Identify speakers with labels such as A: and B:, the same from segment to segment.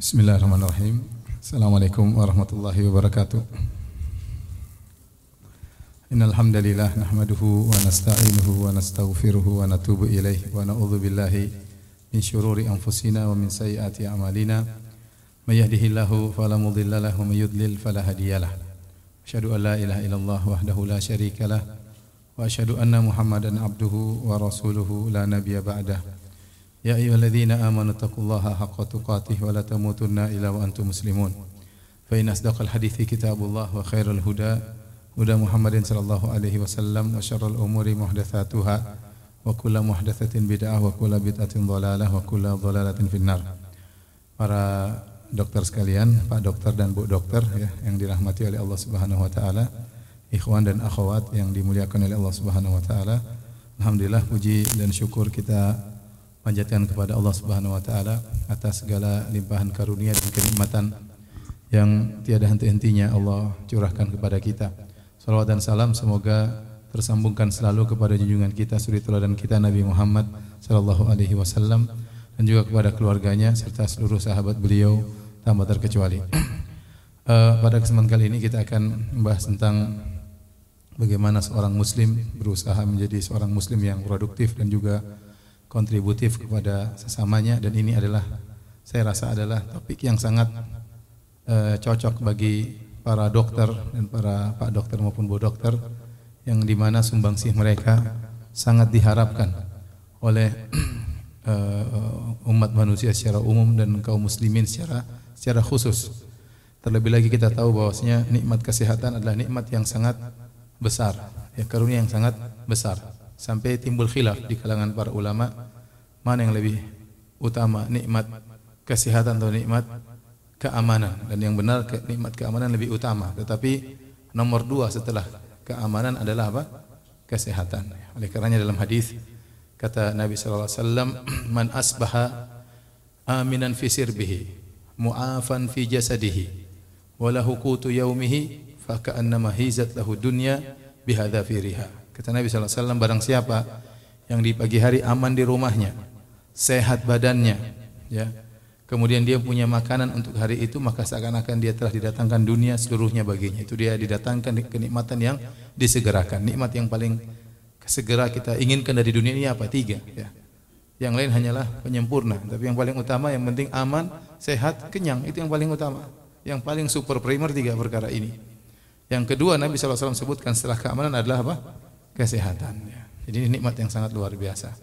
A: Bismillahirrahmanirrahim. Assalamualaikum warahmatullahi wabarakatuh. Innal hamdalillah nahmaduhu wa nasta'inuhu wa nastaghfiruhu wa natubu ilaih wa na'udzu billahi min syururi anfusina wa min sayyiati a'malina. May yahdihillahu fala mudilla lahu wa may yudlil fala hadiyalah. Asyhadu an la ilaha illallah wahdahu la syarika lah wa asyhadu anna Muhammadan abduhu wa rasuluhu la nabiyya ba'dah. يا أيها الذين آمنوا اتقوا الله حق تقاته ولا تموتن إلا وأنتم مسلمون فإن أصدق الحديث كتاب الله وخير الهدى هدى محمد صلى الله عليه وسلم وشر الأمور محدثاتها وكل محدثة بدعة وكل بدعة ضلالة وكل ضلالة في النار Para dokter sekalian, Pak Dokter dan Bu Dokter ya, yang dirahmati oleh Allah Subhanahu wa taala, ikhwan dan akhwat yang dimuliakan oleh Allah Subhanahu wa taala. Alhamdulillah puji dan syukur kita panjatkan kepada Allah Subhanahu wa taala atas segala limpahan karunia dan kenikmatan yang tiada henti-hentinya Allah curahkan kepada kita. Salawat dan salam semoga tersambungkan selalu kepada junjungan kita suri teladan kita Nabi Muhammad sallallahu alaihi wasallam dan juga kepada keluarganya serta seluruh sahabat beliau tanpa terkecuali. uh, pada kesempatan kali ini kita akan membahas tentang bagaimana seorang muslim berusaha menjadi seorang muslim yang produktif dan juga kontributif kepada sesamanya dan ini adalah saya rasa adalah topik yang sangat uh, cocok bagi para dokter dan para pak dokter maupun bu dokter yang di mana sumbangsih mereka sangat diharapkan oleh uh, umat manusia secara umum dan kaum muslimin secara secara khusus. Terlebih lagi kita tahu bahwasanya nikmat kesehatan adalah nikmat yang sangat besar, ya karunia yang sangat besar sampai timbul khilaf di kalangan para ulama mana yang lebih utama nikmat kesehatan atau nikmat keamanan? Dan yang benar nikmat keamanan lebih utama. Tetapi nomor dua setelah keamanan adalah apa? Kesehatan. Oleh karenanya dalam hadis kata Nabi wasallam man asbaha aminan fi sirbihi mu'afan fi jasadihi wa lahu qutu yaumihi fa ka'annama hizat lahu dunya bihadza fi riha Kata Nabi SAW, barang siapa yang di pagi hari aman di rumahnya, sehat badannya, ya, kemudian dia punya makanan untuk hari itu, maka seakan-akan dia telah didatangkan dunia seluruhnya baginya. Itu dia didatangkan kenikmatan yang disegerakan. Nikmat yang paling segera kita inginkan dari dunia ini apa? Tiga. Ya. Yang lain hanyalah penyempurna. Tapi yang paling utama, yang penting aman, sehat, kenyang. Itu yang paling utama. Yang paling super primer tiga perkara ini. Yang kedua Nabi SAW sebutkan setelah keamanan adalah apa? Kesehatan. Jadi ini nikmat yang sangat luar biasa.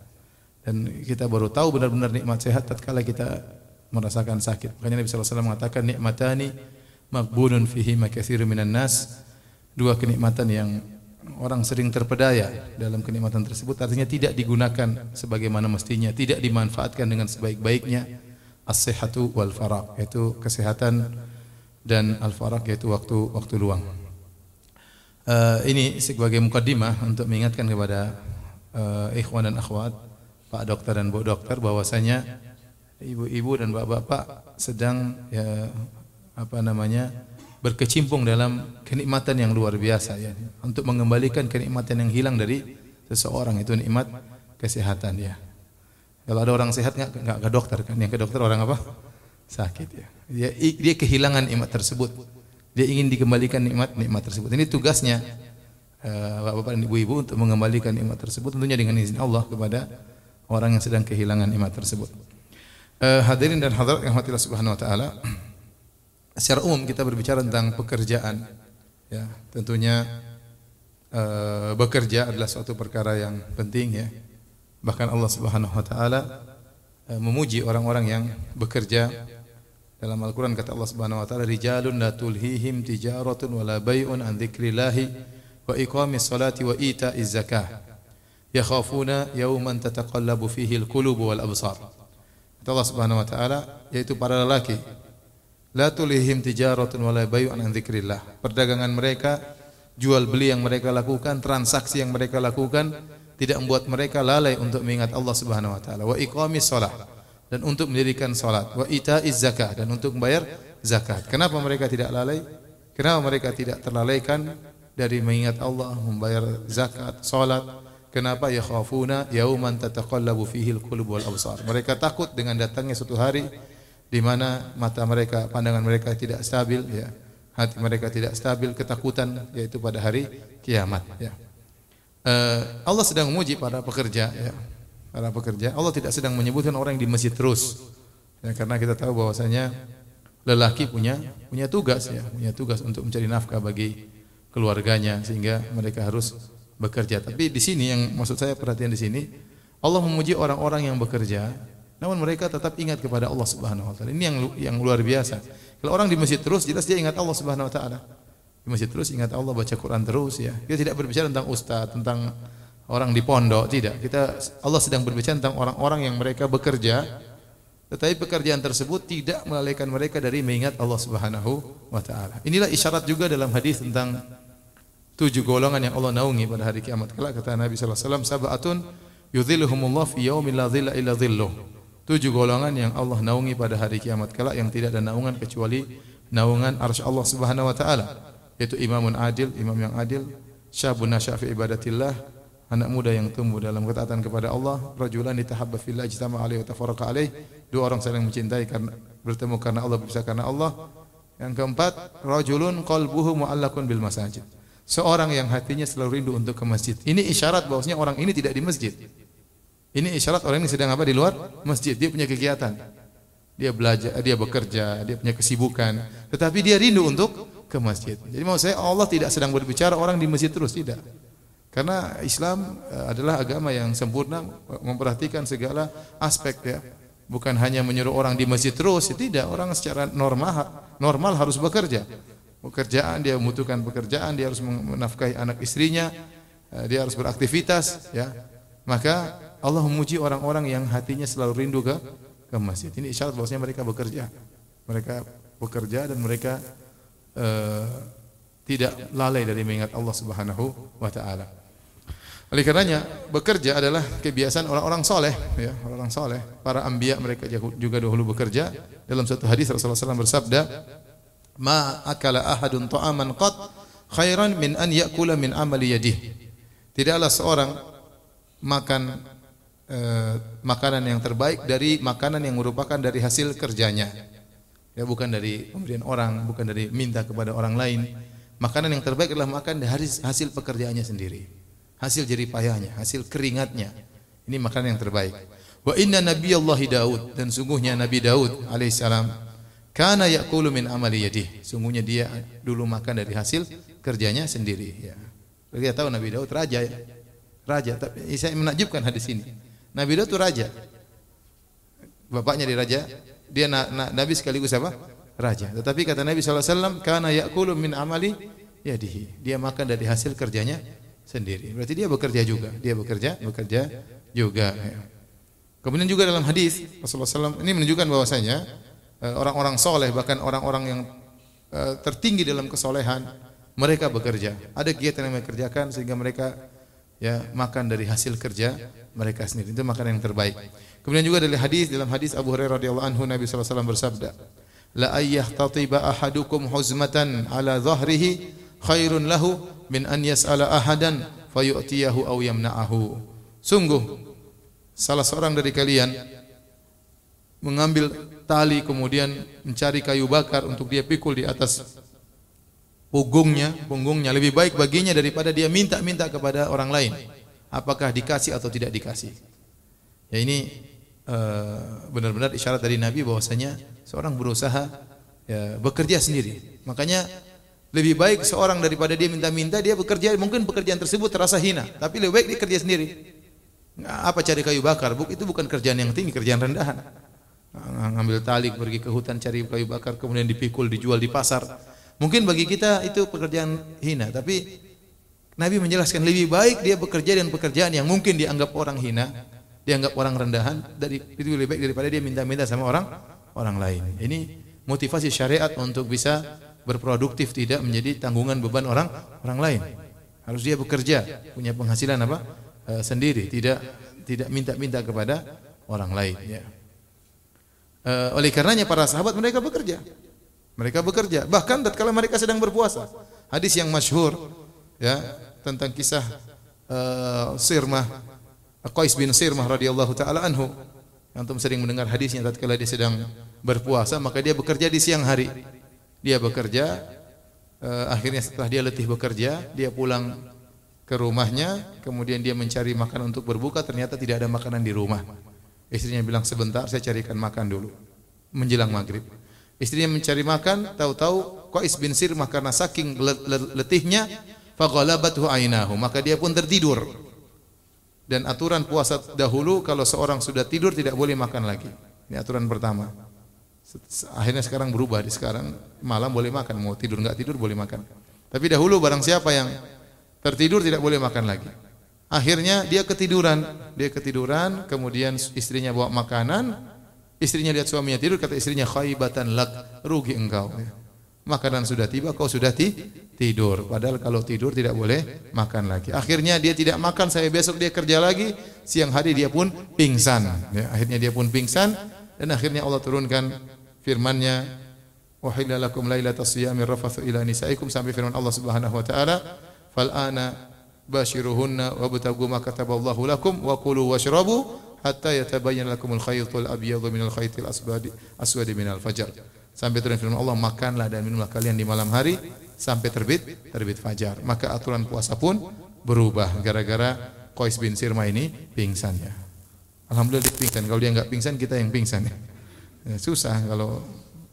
A: Dan kita baru tahu benar-benar nikmat sehat tatkala kita merasakan sakit. Makanya Nabi SAW mengatakan nikmatani magbunun fihi makatsiru minan nas. Dua kenikmatan yang orang sering terpedaya dalam kenikmatan tersebut artinya tidak digunakan sebagaimana mestinya, tidak dimanfaatkan dengan sebaik-baiknya as-sihhatu wal faraq yaitu kesehatan dan al-faraq yaitu waktu waktu luang. Uh, ini sebagai mukaddimah untuk mengingatkan kepada uh, ikhwan dan akhwat, Pak Dokter dan Bu Dokter bahwasanya ibu-ibu dan bapak-bapak sedang ya apa namanya berkecimpung dalam kenikmatan yang luar biasa ya untuk mengembalikan kenikmatan yang hilang dari seseorang itu nikmat kesehatan ya. Kalau ada orang sehat nggak nggak ke dokter kan? Yang ke dokter orang apa? Sakit ya. Dia dia kehilangan nikmat tersebut. Dia ingin dikembalikan nikmat-nikmat tersebut. Ini tugasnya uh, bapak-bapak dan ibu-ibu untuk mengembalikan nikmat tersebut tentunya dengan izin Allah kepada orang yang sedang kehilangan nikmat tersebut. Uh, hadirin dan hadirat yang Allah Subhanahu wa taala. Secara umum kita berbicara tentang pekerjaan. Ya, tentunya uh, bekerja adalah suatu perkara yang penting ya. Bahkan Allah Subhanahu wa taala uh, memuji orang-orang yang bekerja dalam Al-Quran kata Allah Subhanahu Wa Taala, rijalun la tulhihim tijaratun wala bay'un an dzikrillahi wa iqamis salati wa ita'iz zakah. Yakhafuna yawman tataqallabu fihi al-qulubu wal absar. Kata Allah Subhanahu Wa Taala, yaitu para lelaki La tulihim tijaratun wala bay'un an dzikrillah. Perdagangan mereka, jual beli yang mereka lakukan, transaksi yang mereka lakukan tidak membuat mereka lalai untuk mengingat Allah Subhanahu wa taala. Wa iqamis shalah dan untuk mendirikan salat wa itaiz zakat dan untuk membayar zakat. Kenapa mereka tidak lalai? Kenapa mereka tidak terlalaikan dari mengingat Allah, membayar zakat, salat? Kenapa yakhafuna yauman tataqallabu fihi al-qulub wal absar? Mereka takut dengan datangnya suatu hari di mana mata mereka, pandangan mereka tidak stabil ya. Hati mereka tidak stabil, ketakutan yaitu pada hari kiamat ya. Uh, Allah sedang memuji para pekerja ya. Para pekerja. Allah tidak sedang menyebutkan orang yang di masjid terus. Ya, karena kita tahu bahwasanya lelaki punya punya tugas ya, punya tugas untuk mencari nafkah bagi keluarganya sehingga mereka harus bekerja. Tapi di sini yang maksud saya perhatian di sini Allah memuji orang-orang yang bekerja namun mereka tetap ingat kepada Allah Subhanahu wa taala. Ini yang yang luar biasa. Kalau orang di masjid terus jelas dia ingat Allah Subhanahu wa taala. Di masjid terus ingat Allah baca Quran terus ya. Kita tidak berbicara tentang ustaz, tentang orang di pondok, tidak. Kita Allah sedang berbicara tentang orang-orang yang mereka bekerja tetapi pekerjaan tersebut tidak melalaikan mereka dari mengingat Allah Subhanahu wa taala. Inilah isyarat juga dalam hadis tentang tujuh golongan yang Allah naungi pada hari kiamat kelak kata Nabi sallallahu alaihi wasallam sab'atun fi tujuh golongan yang Allah naungi pada hari kiamat kelak yang tidak ada naungan kecuali naungan arsy Allah Subhanahu wa taala yaitu imamun adil, imam yang adil, syabun nasyafi ibadatillah, anak muda yang tumbuh dalam ketaatan kepada Allah, rajulan tahabba fillah ijtama alaihi wa tafarraqa alaihi, dua orang saling mencintai karena bertemu karena Allah berpisah karena Allah. Yang keempat, rajulun qalbuhu mu'allaqun bil masajid. Seorang yang hatinya selalu rindu untuk ke masjid. Ini isyarat bahwasanya orang ini tidak di masjid. Ini isyarat orang ini sedang apa di luar masjid. Dia punya kegiatan. Dia belajar, dia bekerja, dia punya kesibukan. Tetapi dia rindu untuk ke masjid. Jadi mau saya Allah tidak sedang berbicara orang di masjid terus tidak. Karena Islam eh, adalah agama yang sempurna memperhatikan segala aspek ya. Bukan hanya menyuruh orang di masjid terus, tidak. Orang secara normal normal harus bekerja. Pekerjaan dia membutuhkan pekerjaan, dia harus menafkahi anak istrinya, eh, dia harus beraktivitas ya. Maka Allah memuji orang-orang yang hatinya selalu rindu ke ke masjid. Ini isyarat bahwasanya mereka bekerja. Mereka bekerja dan mereka uh, tidak lalai dari mengingat Allah Subhanahu wa taala. Oleh karenanya bekerja adalah kebiasaan orang-orang soleh, ya orang-orang soleh. Para ambia mereka juga dahulu bekerja. Dalam satu hadis Rasulullah SAW bersabda, "Ma akala ahadun ta'aman qat khairan min an yakula min amali yadih." Tidaklah seorang makan Eh, makanan yang terbaik dari makanan yang merupakan dari hasil kerjanya. Ya bukan dari pemberian orang, bukan dari minta kepada orang lain. Makanan yang terbaik adalah makan dari hasil pekerjaannya sendiri. Hasil jerih payahnya, hasil keringatnya. Ini makanan yang terbaik. Wa inna nabiyallahi Daud dan sungguhnya Nabi Daud alaihissalam kana yaqulu min amali yadih. Sungguhnya dia dulu makan dari hasil kerjanya sendiri ya. Kita tahu Nabi Daud raja ya. Raja, tapi saya menakjubkan hadis ini. Nabi Daud itu raja. Bapaknya di raja, dia na, na, nabi sekaligus apa? Raja. Tetapi kata Nabi SAW, karena yakulu min amali yadihi. Dia makan dari hasil kerjanya sendiri. Berarti dia bekerja juga. Dia bekerja, bekerja juga. Kemudian juga dalam hadis Rasulullah SAW ini menunjukkan bahwasanya eh, orang-orang soleh bahkan orang-orang yang eh, tertinggi dalam kesolehan mereka bekerja. Ada kegiatan yang mereka kerjakan sehingga mereka ya makan dari hasil kerja mereka sendiri. Itu makanan yang terbaik. Kemudian juga dari hadis dalam hadis Abu Hurairah radhiyallahu anhu Nabi wasallam bersabda, "La tatiba ahadukum huzmatan ala dhahrihi khairun lahu min an yas'ala ahadan fayu'tiyahu aw yamna'ahu." Sungguh salah seorang dari kalian mengambil tali kemudian mencari kayu bakar untuk dia pikul di atas punggungnya, punggungnya lebih baik baginya daripada dia minta-minta kepada orang lain. Apakah dikasih atau tidak dikasih? Ya ini eh, benar-benar isyarat dari Nabi bahwasanya seorang berusaha ya, bekerja sendiri. Makanya lebih baik seorang daripada dia minta-minta dia bekerja mungkin pekerjaan tersebut terasa hina, tapi lebih baik dia kerja sendiri. Nah, apa cari kayu bakar? Buk itu bukan kerjaan yang tinggi, kerjaan rendahan. Ngambil tali pergi ke hutan cari kayu bakar kemudian dipikul dijual di pasar Mungkin bagi kita itu pekerjaan hina, tapi Nabi menjelaskan lebih baik dia bekerja dan pekerjaan yang mungkin dianggap orang hina, dianggap orang rendahan, dari itu lebih baik daripada dia minta-minta sama orang orang lain. Ini motivasi syariat untuk bisa berproduktif tidak menjadi tanggungan beban orang orang lain. Harus dia bekerja, punya penghasilan apa? E, sendiri, tidak tidak minta-minta kepada orang lain ya. E, oleh karenanya para sahabat mereka bekerja. Mereka bekerja. Bahkan tatkala mereka sedang berpuasa. Hadis yang masyhur ya tentang kisah uh, Sirmah Qais bin Sirmah radhiyallahu taala anhu. Antum sering mendengar hadisnya tatkala dia sedang berpuasa maka dia bekerja di siang hari. Dia bekerja uh, akhirnya setelah dia letih bekerja, dia pulang ke rumahnya, kemudian dia mencari makan untuk berbuka, ternyata tidak ada makanan di rumah. Istrinya bilang sebentar, saya carikan makan dulu. Menjelang maghrib. Istrinya mencari makan, tahu-tahu Qais bin Sirmah karena saking letihnya, faghalabathu ainahu, maka dia pun tertidur. Dan aturan puasa dahulu kalau seorang sudah tidur tidak boleh makan lagi. Ini aturan pertama. Akhirnya sekarang berubah, di sekarang malam boleh makan, mau tidur enggak tidur boleh makan. Tapi dahulu barang siapa yang tertidur tidak boleh makan lagi. Akhirnya dia ketiduran, dia ketiduran, kemudian istrinya bawa makanan, istrinya lihat suaminya tidur, kata istrinya khaibatan lak, rugi engkau. Makanan sudah tiba, kau sudah ti tidur. Padahal kalau tidur tidak boleh makan lagi. Akhirnya dia tidak makan, saya besok dia kerja lagi, siang hari dia pun pingsan. Ya, akhirnya dia pun pingsan dan akhirnya Allah turunkan firman-Nya Wahilla lakum lailatas siyami rafathu ila nisaikum sampai firman Allah Subhanahu wa taala fal ana bashiruhunna wabtagu ma kataballahu lakum wa kulu washrabu hatta yatabayyana lakumul khaytul abyadu minal khaytil aswadi aswadi minal fajr sampai turun firman Allah makanlah dan minumlah kalian di malam hari sampai terbit terbit fajar. Maka aturan puasa pun berubah gara-gara Qais bin Sirma ini pingsan ya Alhamdulillah dia pingsan. Kalau dia enggak pingsan kita yang pingsan ya, ya susah kalau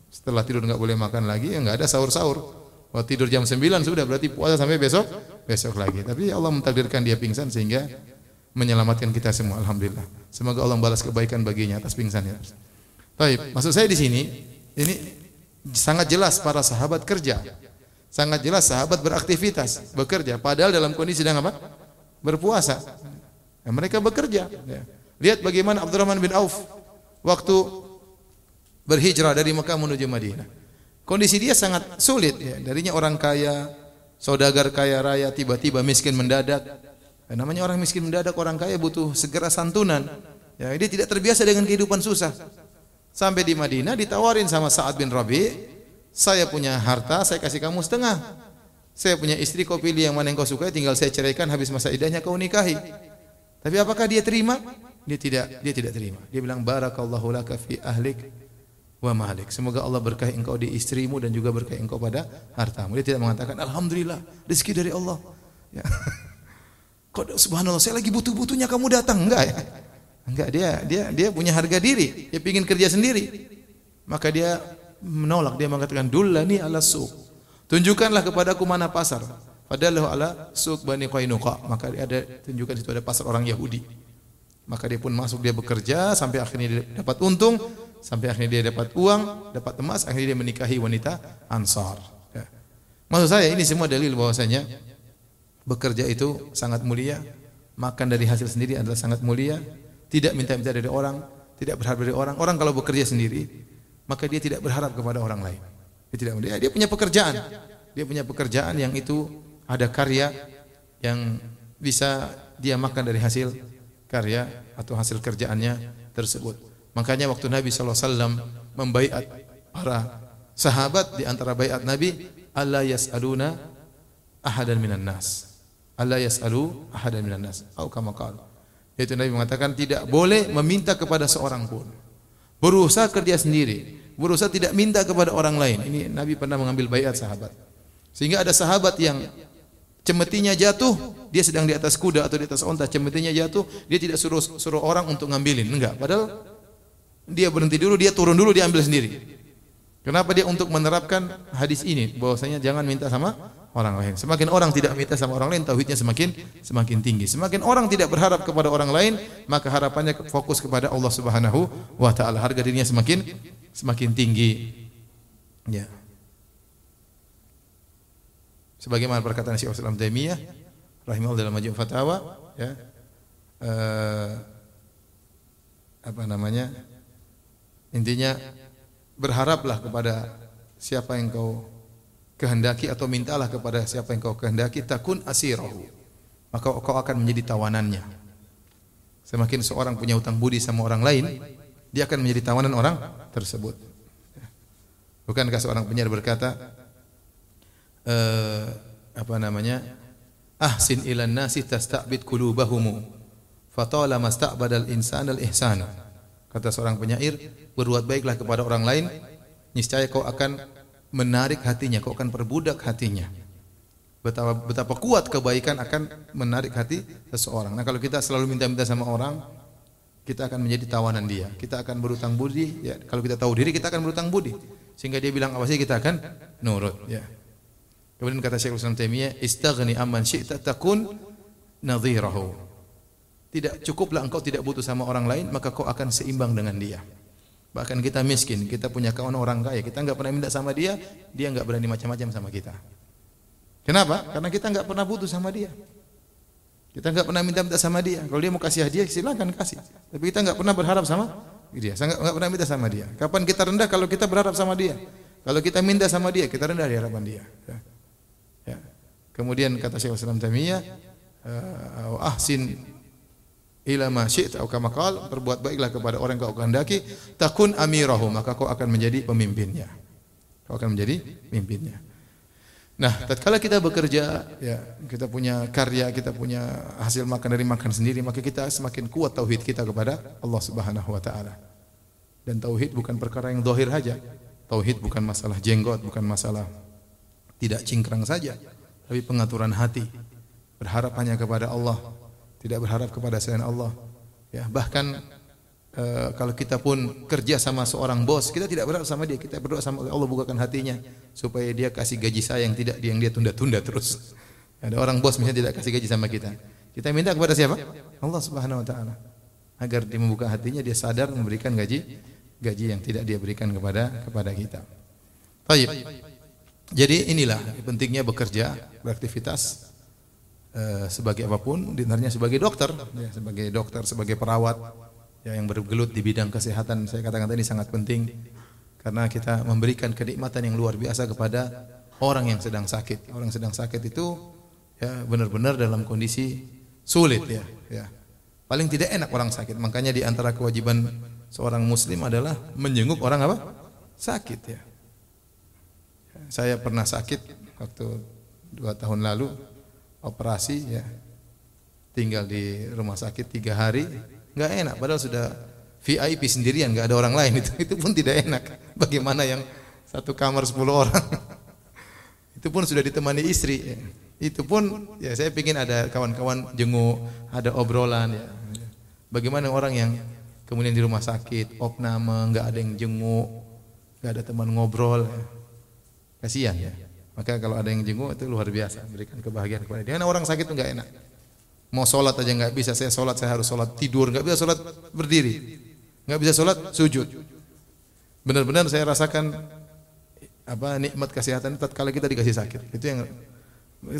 A: setelah tidur enggak boleh makan lagi ya enggak ada sahur-sahur Wah tidur jam 9 sudah berarti puasa sampai besok besok lagi. Tapi Allah mentakdirkan dia pingsan sehingga menyelamatkan kita semua alhamdulillah. Semoga Allah balas kebaikan baginya atas pingsannya. Baik, maksud saya di sini ini sangat jelas para sahabat kerja. Sangat jelas sahabat beraktivitas, bekerja padahal dalam kondisi sedang apa? Berpuasa. Ya, mereka bekerja. Ya. Lihat bagaimana Abdurrahman bin Auf waktu berhijrah dari Mekah menuju Madinah. Kondisi dia sangat sulit ya. Darinya orang kaya, saudagar kaya raya tiba-tiba miskin mendadak. Ya, namanya orang miskin mendadak, orang kaya butuh segera santunan. Ya, dia tidak terbiasa dengan kehidupan susah. Sampai di Madinah ditawarin sama Sa'ad bin Rabi, saya punya harta, saya kasih kamu setengah. Saya punya istri, kau pilih yang mana yang kau sukai, tinggal saya ceraikan habis masa idahnya kau nikahi. Tapi apakah dia terima? Dia tidak, dia tidak terima. Dia bilang barakallahu laka fi ahlik wa malik. Semoga Allah berkahi engkau di istrimu dan juga berkahi engkau pada hartamu. Dia tidak mengatakan alhamdulillah rezeki dari Allah. Ya. Kok subhanallah saya lagi butuh-butuhnya kamu datang enggak ya? Enggak dia dia dia punya harga diri. Dia ingin kerja sendiri. Maka dia menolak dia mengatakan dullani ala suq. Tunjukkanlah kepadaku mana pasar. Padahal ala suq Bani Qainuqa. Maka dia ada tunjukkan situ ada pasar orang Yahudi. Maka dia pun masuk dia bekerja sampai akhirnya dia dapat untung sampai akhirnya dia dapat uang, dapat emas, akhirnya dia menikahi wanita Ansar. Ya. Maksud saya ini semua dalil bahwasanya bekerja itu sangat mulia, makan dari hasil sendiri adalah sangat mulia, tidak minta-minta dari orang, tidak berharap dari orang. Orang kalau bekerja sendiri, maka dia tidak berharap kepada orang lain. Dia tidak dia, dia punya pekerjaan. Dia punya pekerjaan yang itu ada karya yang bisa dia makan dari hasil karya atau hasil kerjaannya tersebut. Makanya waktu Nabi SAW membaiat para sahabat di antara baiat Nabi, Allah yas'aluna ahadan minan nas. Allah yas'alu ahadan minan nas. Atau kama. Yaitu Nabi mengatakan tidak boleh meminta kepada seorang pun. Berusaha kerja sendiri, berusaha tidak minta kepada orang lain. Ini Nabi pernah mengambil baiat sahabat. Sehingga ada sahabat yang cemetinya jatuh, dia sedang di atas kuda atau di atas onta, cemetinya jatuh, dia tidak suruh suruh orang untuk ngambilin, enggak. Padahal dia berhenti dulu, dia turun dulu, dia ambil sendiri. Kenapa dia untuk menerapkan hadis ini bahwasanya jangan minta sama orang lain. Semakin orang tidak minta sama orang lain, tauhidnya semakin semakin tinggi. Semakin orang tidak berharap kepada orang lain, maka harapannya fokus kepada Allah Subhanahu wa taala. Harga dirinya semakin semakin tinggi. Ya. Sebagaimana perkataan Syekh Islam Taimiyah rahimahullah dalam Majmu' Fatawa, ya. Uh, apa namanya? Intinya berharaplah kepada siapa yang kau kehendaki atau mintalah kepada siapa yang kau kehendaki takun asirahu. Maka kau akan menjadi tawanannya. Semakin seorang punya hutang budi sama orang lain, dia akan menjadi tawanan orang tersebut. Bukankah seorang penyair berkata, uh, apa namanya? Ahsin ilan nasi tasta'bid kulubahumu. Fatala masta'badal insan al-ihsana. Kata seorang penyair, berbuat baiklah kepada orang lain, niscaya kau akan menarik hatinya, kau akan perbudak hatinya. Betapa, betapa kuat kebaikan akan menarik hati seseorang. Nah kalau kita selalu minta-minta sama orang, kita akan menjadi tawanan dia. Kita akan berutang budi. Ya, kalau kita tahu diri, kita akan berutang budi. Sehingga dia bilang apa sih kita akan nurut. Ya. Kemudian kata Syekhul Islam Taimiyah, istaghni amman syi'ta takun nadhirahu. Tidak cukuplah engkau tidak butuh sama orang lain, maka kau akan seimbang dengan dia. Bahkan kita miskin, kita punya kawan orang kaya, kita enggak pernah minta sama dia, dia enggak berani macam-macam sama kita. Kenapa? Karena kita enggak pernah butuh sama dia. Kita enggak pernah minta-minta sama dia. Kalau dia mau kasih hadiah, silakan kasih. Tapi kita enggak pernah berharap sama dia. Saya enggak pernah minta sama dia. Kapan kita rendah kalau kita berharap sama dia? Kalau kita minta sama dia, kita rendah di harapan dia. Ya. ya. Kemudian kata Syekh Islam Tamiyah, uh, ahsin ila ma syi'ta atau kama qala berbuat baiklah kepada orang yang kau kehendaki. Takun amirahu maka kau akan menjadi pemimpinnya. Kau akan menjadi pemimpinnya. Nah tatkala kita bekerja ya kita punya karya kita punya hasil makan dari makan sendiri maka kita semakin kuat tauhid kita kepada Allah Subhanahu wa taala. Dan tauhid bukan perkara yang zahir saja. Tauhid bukan masalah jenggot bukan masalah tidak cingkrang saja tapi pengaturan hati berharap hanya kepada Allah tidak berharap kepada selain Allah. Ya, bahkan uh, kalau kita pun kerja sama seorang bos, kita tidak berharap sama dia, kita berdoa sama Allah bukakan hatinya supaya dia kasih gaji saya yang tidak yang dia tunda-tunda terus. Ada orang bos misalnya tidak kasih gaji sama kita. Kita minta kepada siapa? Allah Subhanahu wa taala. Agar dia membuka hatinya, dia sadar memberikan gaji gaji yang tidak dia berikan kepada kepada kita. Baik. Jadi inilah pentingnya bekerja, beraktivitas Eh, sebagai apa pun, dinarnya sebagai dokter, ya, sebagai dokter, sebagai perawat ya, yang bergelut di bidang kesehatan. Saya katakan tadi sangat penting karena kita memberikan kenikmatan yang luar biasa kepada orang yang sedang sakit. Orang yang sedang sakit itu ya benar-benar dalam kondisi sulit ya, ya. Paling tidak enak orang sakit. Makanya di antara kewajiban seorang muslim adalah menjenguk orang apa? Sakit ya. Saya pernah sakit waktu dua tahun lalu operasi ya. Tinggal di rumah sakit tiga hari nggak enak. Padahal sudah VIP sendirian nggak ada orang lain. Itu itu pun tidak enak. Bagaimana yang satu kamar sepuluh orang? Itu pun sudah ditemani istri ya. itu pun ya saya ingin ada kawan-kawan jenguk ada obrolan ya. Bagaimana orang yang kemudian di rumah sakit opname nggak ada yang jenguk nggak ada teman ngobrol ya. kasihan ya maka kalau ada yang jenguk itu luar biasa, berikan kebahagiaan kepada dia. Karena orang sakit itu enggak enak. Mau sholat aja enggak bisa, saya sholat saya harus sholat tidur, enggak bisa sholat berdiri, enggak bisa sholat sujud. Benar-benar saya rasakan apa nikmat kesehatan tatkala kita dikasih sakit. Itu yang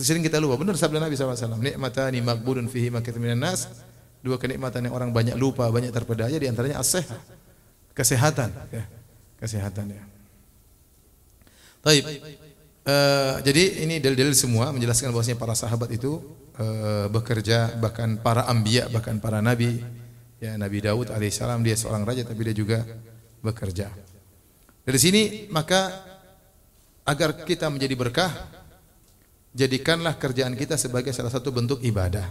A: sering kita lupa. Benar sabda Nabi SAW. Nikmatani makbudun fihi makit minan nas. Dua kenikmatan yang orang banyak lupa, banyak terpedaya di antaranya as Kesehatan, ya. Kesehatan ya. Baik. Uh, jadi ini dalil-dalil semua menjelaskan bahwasanya para sahabat itu uh, bekerja bahkan para ambia bahkan para nabi ya Nabi Daud alaihissalam dia seorang raja tapi dia juga bekerja. Dari sini maka agar kita menjadi berkah jadikanlah kerjaan kita sebagai salah satu bentuk ibadah.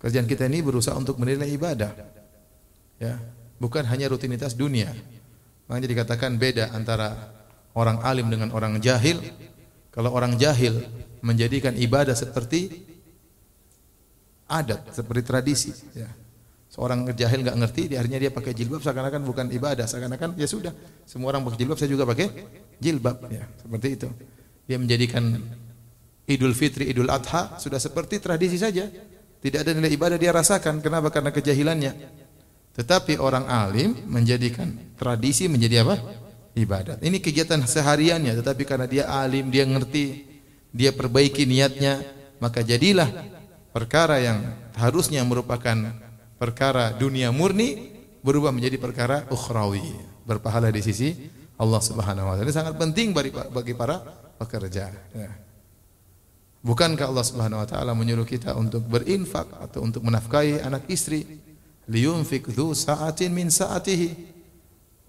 A: Kerjaan kita ini berusaha untuk menilai ibadah. Ya, bukan hanya rutinitas dunia. Makanya dikatakan beda antara orang alim dengan orang jahil kalau orang jahil menjadikan ibadah seperti adat, seperti tradisi, ya. Seorang jahil nggak ngerti, akhirnya dia pakai jilbab seakan-akan bukan ibadah, seakan-akan ya sudah, semua orang pakai jilbab, saya juga pakai jilbab, ya, seperti itu. Dia menjadikan Idul Fitri, Idul Adha sudah seperti tradisi saja. Tidak ada nilai ibadah dia rasakan. Kenapa? Karena kejahilannya. Tetapi orang alim menjadikan tradisi menjadi apa? Ibadat. Ini kegiatan sehariannya, tetapi karena dia alim, dia ngerti, dia perbaiki niatnya, maka jadilah perkara yang harusnya merupakan perkara dunia murni berubah menjadi perkara ukhrawi, berpahala di sisi Allah Subhanahu wa taala. Ini sangat penting bagi para pekerja. Ya. Bukankah Allah Subhanahu wa taala menyuruh kita untuk berinfak atau untuk menafkahi anak istri? Liyunfik dzu sa'atin min sa'atihi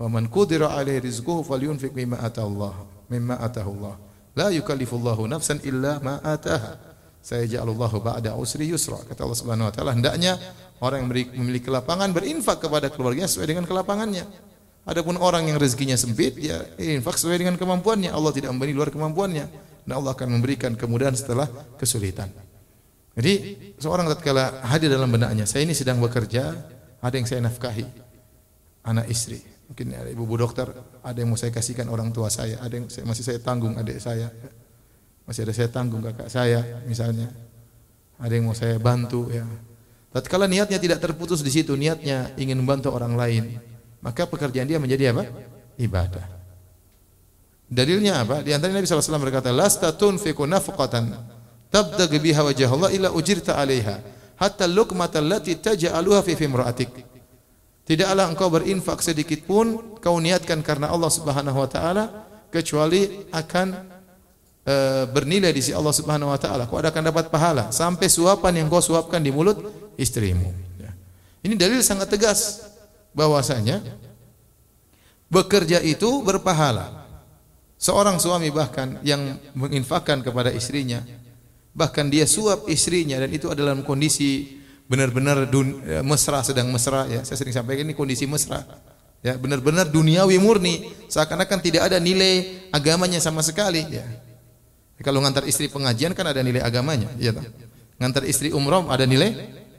A: Wa man qudira alaihi rizquhu falyunfiq mimma Allah, mimma Allah. La yukallifullahu nafsan illa ma ataha. Saya ja'alallahu ba'da usri yusra. Kata Allah Subhanahu wa taala, hendaknya orang yang memiliki kelapangan berinfak kepada keluarganya sesuai dengan kelapangannya. Adapun orang yang rezekinya sempit, ya infak sesuai dengan kemampuannya. Allah tidak memberi luar kemampuannya. Dan Allah akan memberikan kemudahan setelah kesulitan. Jadi seorang tatkala hadir dalam benaknya, saya ini sedang bekerja, ada yang saya nafkahi, anak istri. Mungkin ada ibu, -ibu dokter, ada yang mau saya kasihkan orang tua saya, ada yang masih saya tanggung adik saya. Masih ada saya tanggung kakak saya misalnya. Ada yang mau saya bantu ya. Tatkala niatnya tidak terputus di situ, niatnya ingin membantu orang lain, maka pekerjaan dia menjadi apa? Ibadah. Dalilnya apa? Di antara Nabi SAW berkata, "Lasta tunfiqu nafqatan tabtaghi biha wajh Allah illa ujirta 'alaiha, hatta luqmata allati taj'aluha fi fimra'atik." Tidaklah engkau berinfak sedikit pun kau niatkan karena Allah Subhanahu wa taala kecuali akan e, bernilai di sisi Allah Subhanahu wa taala. Kau akan dapat pahala sampai suapan yang kau suapkan di mulut istrimu. Ya. Ini dalil sangat tegas bahwasanya bekerja itu berpahala. Seorang suami bahkan yang menginfakkan kepada istrinya, bahkan dia suap istrinya dan itu adalah dalam kondisi benar-benar e, mesra sedang mesra ya. Saya sering sampaikan ini kondisi mesra. Ya, benar-benar duniawi murni, seakan-akan tidak ada nilai agamanya sama sekali ya. Kalau ngantar istri pengajian kan ada nilai agamanya, iya toh. Ngantar istri umroh ada nilai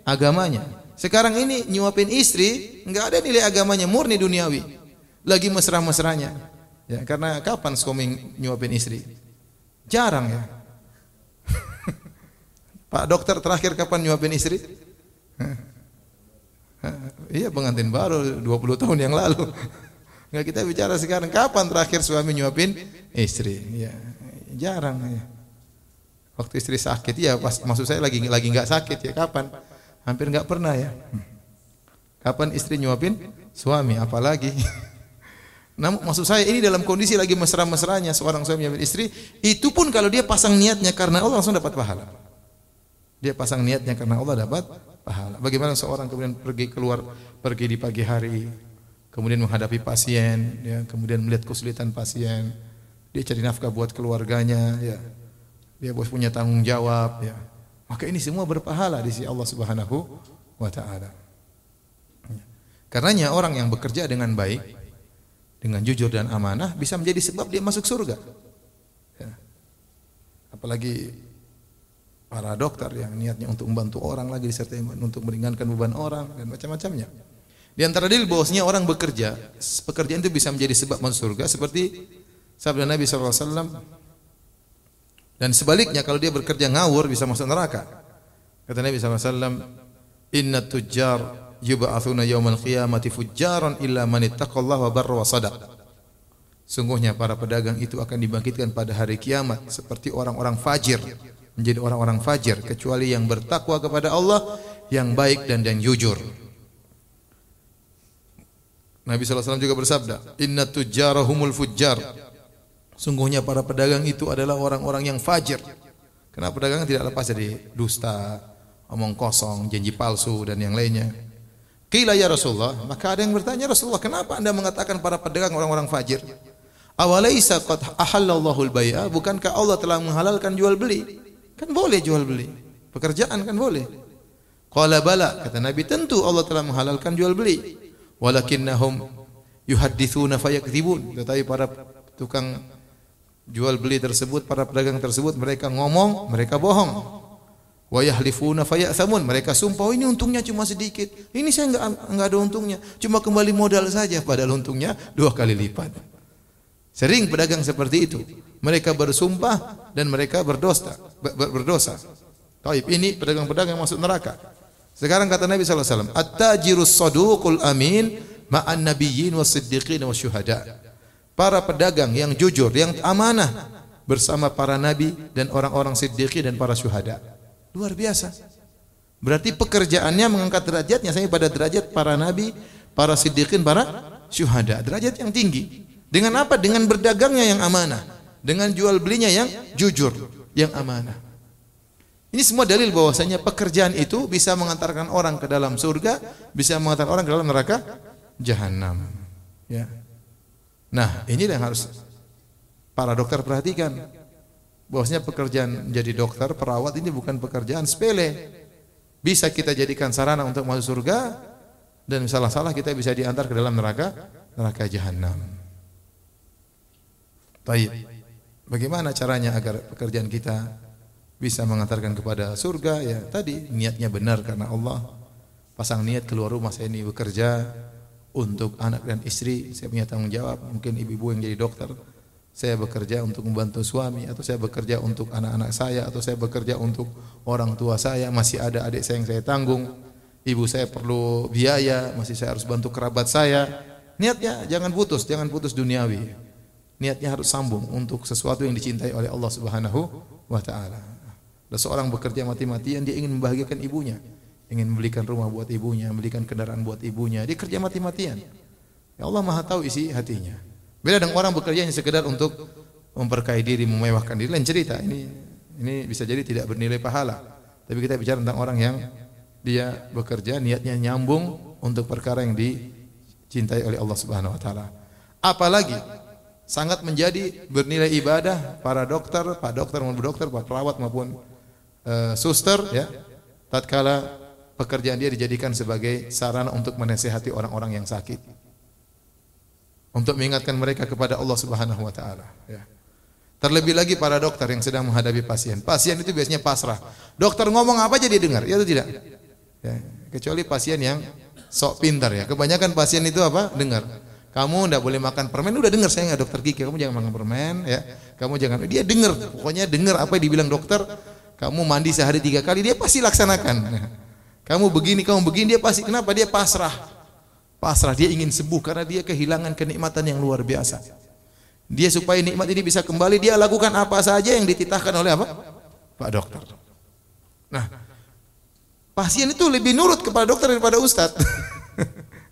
A: agamanya. Sekarang ini nyuapin istri enggak ada nilai agamanya, murni duniawi. Lagi mesra-mesranya. Ya, karena kapan suami nyuapin istri? Jarang ya. Pak dokter terakhir kapan nyuapin istri? Iya pengantin baru 20 tahun yang lalu. Enggak kita bicara sekarang kapan terakhir suami nyuapin istri? Ya. Jarang ya. Waktu istri sakit ya pas maksud saya lagi lagi nggak sakit ya kapan? Hampir nggak pernah ya. Kapan istri nyuapin suami apalagi? Namun maksud saya ini dalam kondisi lagi mesra-mesranya seorang suami nyuapin istri, itu pun kalau dia pasang niatnya karena Allah langsung dapat pahala. Dia pasang niatnya karena Allah dapat pahala. Bagaimana seorang kemudian pergi keluar pergi di pagi hari, kemudian menghadapi pasien, ya, kemudian melihat kesulitan pasien, dia cari nafkah buat keluarganya, ya. Dia bos punya tanggung jawab, ya. Maka ini semua berpahala di sisi Allah Subhanahu wa taala. Karenanya orang yang bekerja dengan baik, dengan jujur dan amanah bisa menjadi sebab dia masuk surga. Ya. Apalagi para dokter yang niatnya untuk membantu orang lagi disertai untuk meringankan beban orang dan macam-macamnya. Di antara dalil bahwasanya orang bekerja, pekerjaan itu bisa menjadi sebab masuk surga seperti Sabda Nabi SAW. Dan sebaliknya kalau dia bekerja ngawur bisa masuk neraka. Kata Nabi SAW, Inna tujjar yub'athuna yawmal qiyamati fujjaran illa man ittaqallaha wa barra wa sadaq. Sungguhnya para pedagang itu akan dibangkitkan pada hari kiamat seperti orang-orang fajir, menjadi orang-orang fajir kecuali yang bertakwa kepada Allah, yang baik dan yang jujur. Nabi SAW juga bersabda, Inna tujjara humul fujjar. Sungguhnya para pedagang itu adalah orang-orang yang fajir. Karena pedagang tidak lepas dari dusta, omong kosong, janji palsu dan yang lainnya. Qila ya Rasulullah, maka ada yang bertanya Rasulullah, kenapa Anda mengatakan para pedagang orang-orang fajir? Awalaisa qad ahallallahu al-bai'a? Bukankah Allah telah menghalalkan jual beli? Kan boleh jual beli. Pekerjaan kan boleh. Qala bala, kata Nabi, tentu Allah telah menghalalkan jual beli. Walakinnahum yuhaddithuna fayakdzibun. Tetapi para tukang jual beli tersebut para pedagang tersebut mereka ngomong mereka bohong wa yahlifuna fayathamun mereka sumpah oh, ini untungnya cuma sedikit ini saya enggak enggak ada untungnya cuma kembali modal saja padahal untungnya dua kali lipat sering pedagang seperti itu mereka bersumpah dan mereka berdosa berdosa Taib ini pedagang-pedagang masuk neraka sekarang kata Nabi sallallahu alaihi wasallam at-tajirus saduqul amin ma'an nabiyyin was siddiqin was syuhada para pedagang yang jujur, yang amanah bersama para nabi dan orang-orang siddiqi dan para syuhada. Luar biasa. Berarti pekerjaannya mengangkat derajatnya saya pada derajat para nabi, para siddiqin, para syuhada. Derajat yang tinggi. Dengan apa? Dengan berdagangnya yang amanah. Dengan jual belinya yang jujur, yang amanah. Ini semua dalil bahwasanya pekerjaan itu bisa mengantarkan orang ke dalam surga, bisa mengantarkan orang ke dalam neraka jahanam. Ya. Nah, ini yang harus para dokter perhatikan. bahwasanya pekerjaan menjadi dokter, perawat ini bukan pekerjaan sepele. Bisa kita jadikan sarana untuk masuk surga dan salah-salah kita bisa diantar ke dalam neraka neraka jahanam. Baik. Bagaimana caranya agar pekerjaan kita bisa mengantarkan kepada surga? Ya, tadi niatnya benar karena Allah. Pasang niat keluar rumah saya ini bekerja untuk anak dan istri, saya punya tanggung jawab. Mungkin ibu-ibu yang jadi dokter, saya bekerja untuk membantu suami atau saya bekerja untuk anak-anak saya atau saya bekerja untuk orang tua saya, masih ada adik saya yang saya tanggung. Ibu saya perlu biaya, masih saya harus bantu kerabat saya. Niatnya jangan putus, jangan putus duniawi. Niatnya harus sambung untuk sesuatu yang dicintai oleh Allah Subhanahu wa taala. Ada seorang bekerja mati-matian dia ingin membahagiakan ibunya, ingin membelikan rumah buat ibunya, membelikan kendaraan buat ibunya. Dia kerja mati-matian. Ya Allah Maha tahu isi hatinya. Beda dengan orang bekerja yang sekedar untuk memperkaya diri, memewahkan diri. Lain cerita. Ini ini bisa jadi tidak bernilai pahala. Tapi kita bicara tentang orang yang dia bekerja niatnya nyambung untuk perkara yang dicintai oleh Allah Subhanahu wa taala. Apalagi sangat menjadi bernilai ibadah para dokter, pak dokter maupun dokter, pak perawat maupun uh, suster ya. Tatkala pekerjaan dia dijadikan sebagai sarana untuk menasehati orang-orang yang sakit untuk mengingatkan mereka kepada Allah Subhanahu wa taala ya. Terlebih lagi para dokter yang sedang menghadapi pasien. Pasien itu biasanya pasrah. Dokter ngomong apa aja dia dengar, ya atau tidak? Ya. Kecuali pasien yang sok pintar ya. Kebanyakan pasien itu apa? Dengar. Kamu tidak boleh makan permen, udah dengar saya nggak dokter gigi. Kamu jangan makan permen, ya. Kamu jangan. Dia dengar, pokoknya dengar apa yang dibilang dokter. Kamu mandi sehari tiga kali, dia pasti laksanakan. Kamu begini, kamu begini, dia pasti. Kenapa? Dia pasrah pasrah, dia ingin sembuh karena dia kehilangan kenikmatan yang luar biasa. Dia supaya nikmat ini bisa kembali, dia lakukan apa saja yang dititahkan oleh apa? Pak dokter. Nah, pasien itu lebih nurut kepada dokter daripada ustadz.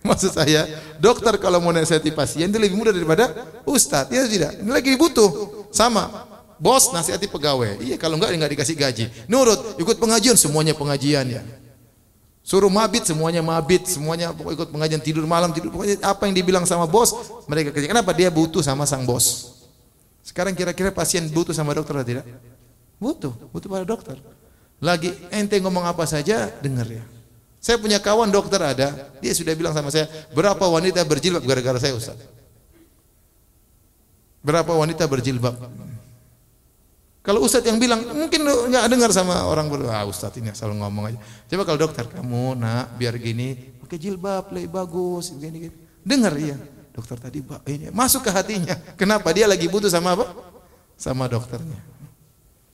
A: Maksud saya, dokter kalau mau nasihati pasien itu lebih mudah daripada ustadz. Ya tidak, ini lagi butuh. Sama, bos nasihati pegawai. Iya, kalau enggak enggak dikasih gaji. Nurut, ikut pengajian semuanya pengajian ya. Suruh mabit semuanya mabit, semuanya ikut pengajian tidur malam tidur pokoknya apa yang dibilang sama bos mereka kerja. Kenapa dia butuh sama sang bos? Sekarang kira-kira pasien butuh sama dokter atau tidak? Butuh, butuh pada dokter. Lagi ente ngomong apa saja dengar ya. Saya punya kawan dokter ada, dia sudah bilang sama saya, berapa wanita berjilbab gara-gara saya Ustaz. Berapa wanita berjilbab? Kalau ustadz yang bilang mungkin nggak dengar sama orang berdua, ah, ustadz ini selalu ngomong aja. Coba kalau dokter kamu nak biar gini pakai jilbab lebih bagus gini gini. Dengar ya. Dokter tadi ini masuk ke hatinya. Kenapa dia lagi butuh sama apa? Sama dokternya.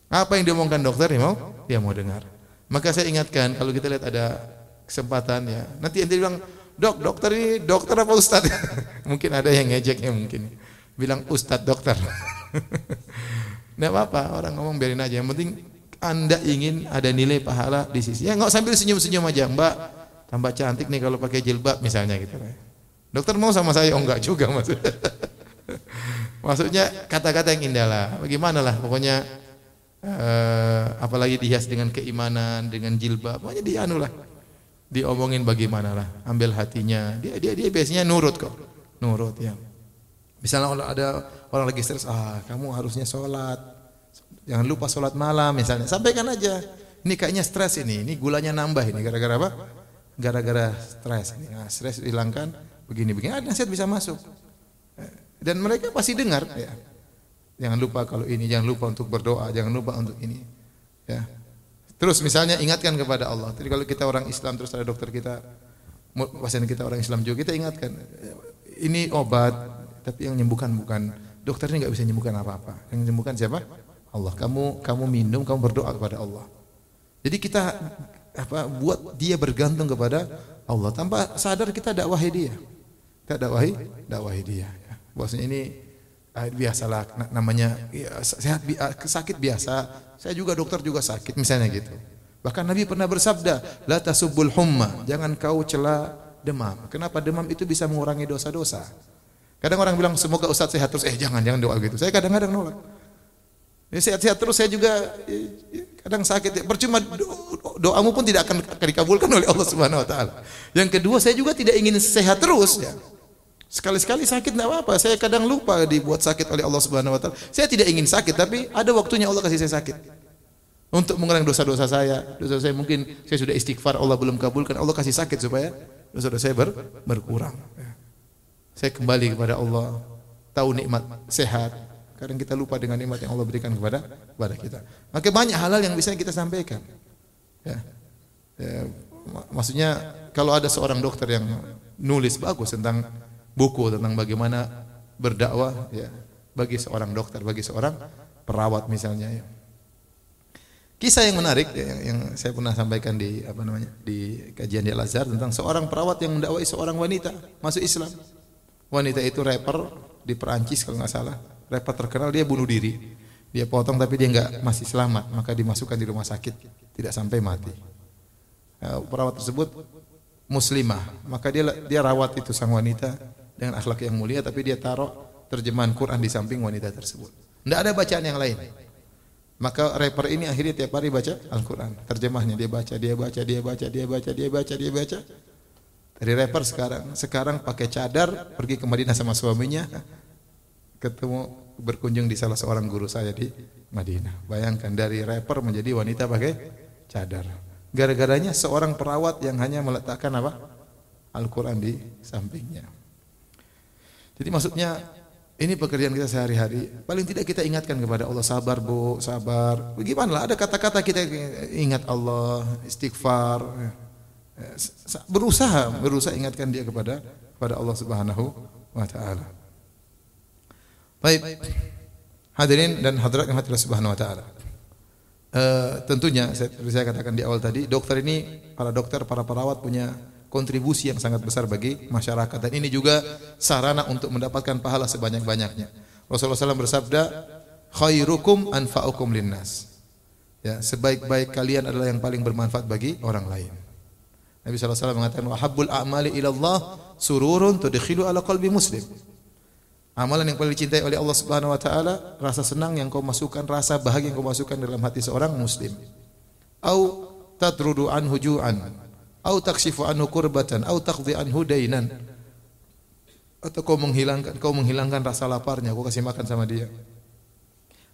A: Apa yang diomongkan dokter dia mau? Dia mau dengar. Maka saya ingatkan kalau kita lihat ada kesempatan ya. Nanti ente bilang, "Dok, dokter ini dokter apa ustadz?" mungkin ada yang ngejeknya mungkin. Bilang ustadz dokter. Tidak apa-apa, orang ngomong biarin aja. Yang penting Anda ingin ada nilai pahala di sisi. Ya nggak sambil senyum-senyum aja, Mbak. Tambah cantik nih kalau pakai jilbab misalnya gitu. Dokter mau sama saya? Oh enggak juga maksudnya. maksudnya kata-kata yang indah lah. Bagaimana lah pokoknya eh, apalagi dihias dengan keimanan, dengan jilbab. Pokoknya dianu lah. Diomongin bagaimana lah, ambil hatinya. Dia dia dia biasanya nurut kok. Nurut ya. Misalnya ada orang lagi stres, ah kamu harusnya sholat, jangan lupa sholat malam misalnya. Sampaikan aja, ini kayaknya stres ini, ini gulanya nambah ini gara-gara apa? Gara-gara stres. Nah, stres dihilangkan, begini-begini, ada nasihat bisa masuk. Dan mereka pasti dengar. Ya. Jangan lupa kalau ini, jangan lupa untuk berdoa, jangan lupa untuk ini. Ya. Terus misalnya ingatkan kepada Allah. Jadi kalau kita orang Islam terus ada dokter kita, pasien kita orang Islam juga, kita ingatkan ini obat tapi yang menyembuhkan bukan dokter ini nggak bisa menyembuhkan apa-apa. Yang menyembuhkan siapa? Allah. Kamu kamu minum, kamu berdoa kepada Allah. Jadi kita apa buat dia bergantung kepada Allah tanpa sadar kita dakwahi dia. Kita dakwahi dakwahi dia. Ya. Bosnya ini biasalah namanya ya, sehat ah, sakit biasa. Saya juga dokter juga sakit misalnya gitu. Bahkan Nabi pernah bersabda, la tasubbul humma, jangan kau cela demam. Kenapa demam itu bisa mengurangi dosa-dosa? Kadang orang bilang semoga Ustaz sehat terus. Eh jangan jangan doa gitu. Saya kadang-kadang nolak. Ya sehat-sehat terus saya juga ya, kadang sakit. Percuma doamu pun tidak akan dikabulkan oleh Allah Subhanahu wa taala. Yang kedua saya juga tidak ingin sehat terus ya. Sekali-sekali sakit tidak apa-apa. Saya kadang lupa dibuat sakit oleh Allah Subhanahu wa taala. Saya tidak ingin sakit, tapi ada waktunya Allah kasih saya sakit. Untuk mengurangi dosa-dosa saya. Dosa saya mungkin saya sudah istighfar, Allah belum kabulkan. Allah kasih sakit supaya dosa-dosa saya ber, berkurang. Saya kembali kepada Allah. Tahu nikmat sehat. Kadang kita lupa dengan nikmat yang Allah berikan kepada kepada kita. Maka banyak hal-hal yang bisa kita sampaikan. Ya. ya. Maksudnya kalau ada seorang dokter yang nulis bagus tentang buku tentang bagaimana berdakwah ya bagi seorang dokter, bagi seorang perawat misalnya ya. Kisah yang menarik ya, yang, saya pernah sampaikan di apa namanya di kajian di Al Azhar tentang seorang perawat yang mendakwai seorang wanita masuk Islam. Wanita itu rapper di Perancis kalau nggak salah. Rapper terkenal dia bunuh diri. Dia potong tapi dia nggak masih selamat, maka dimasukkan di rumah sakit tidak sampai mati. Ya, perawat tersebut muslimah, maka dia dia rawat itu sang wanita dengan akhlak yang mulia tapi dia taruh terjemahan Quran di samping wanita tersebut. Tidak ada bacaan yang lain. Maka rapper ini akhirnya tiap hari baca Al-Quran. Terjemahnya dia baca, dia baca, dia baca, dia baca, dia baca, dia baca. Dari rapper sekarang, sekarang pakai cadar pergi ke Madinah sama suaminya, ketemu berkunjung di salah seorang guru saya di Madinah. Bayangkan dari rapper menjadi wanita pakai cadar. Gara-garanya seorang perawat yang hanya meletakkan apa? Al-Quran di sampingnya. Jadi maksudnya ini pekerjaan kita sehari-hari. Paling tidak kita ingatkan kepada Allah sabar bu, sabar. Bagaimana? Ada kata-kata kita ingat Allah, istighfar. Berusaha, berusaha ingatkan dia kepada kepada Allah Subhanahu wa taala. Baik. Hadirin dan hadirat yang hadirat Subhanahu wa taala. Uh, tentunya saya, saya katakan di awal tadi, dokter ini para dokter, para perawat punya kontribusi yang sangat besar bagi masyarakat dan ini juga sarana untuk mendapatkan pahala sebanyak-banyaknya. Rasulullah SAW bersabda, khairukum anfa'ukum linnas. Ya, sebaik-baik kalian adalah yang paling bermanfaat bagi orang lain. Nabi SAW mengatakan, wahabbul a'mali ilallah sururun tudkhilu ala qalbi muslim. Amalan yang paling dicintai oleh Allah Subhanahu wa taala, rasa senang yang kau masukkan, rasa bahagia yang kau masukkan dalam hati seorang muslim. Au tatrudu anhu ju'an au takshifu anhu kurbatan au anhu dainan. Atau kau menghilangkan kau menghilangkan rasa laparnya kau kasih makan sama dia.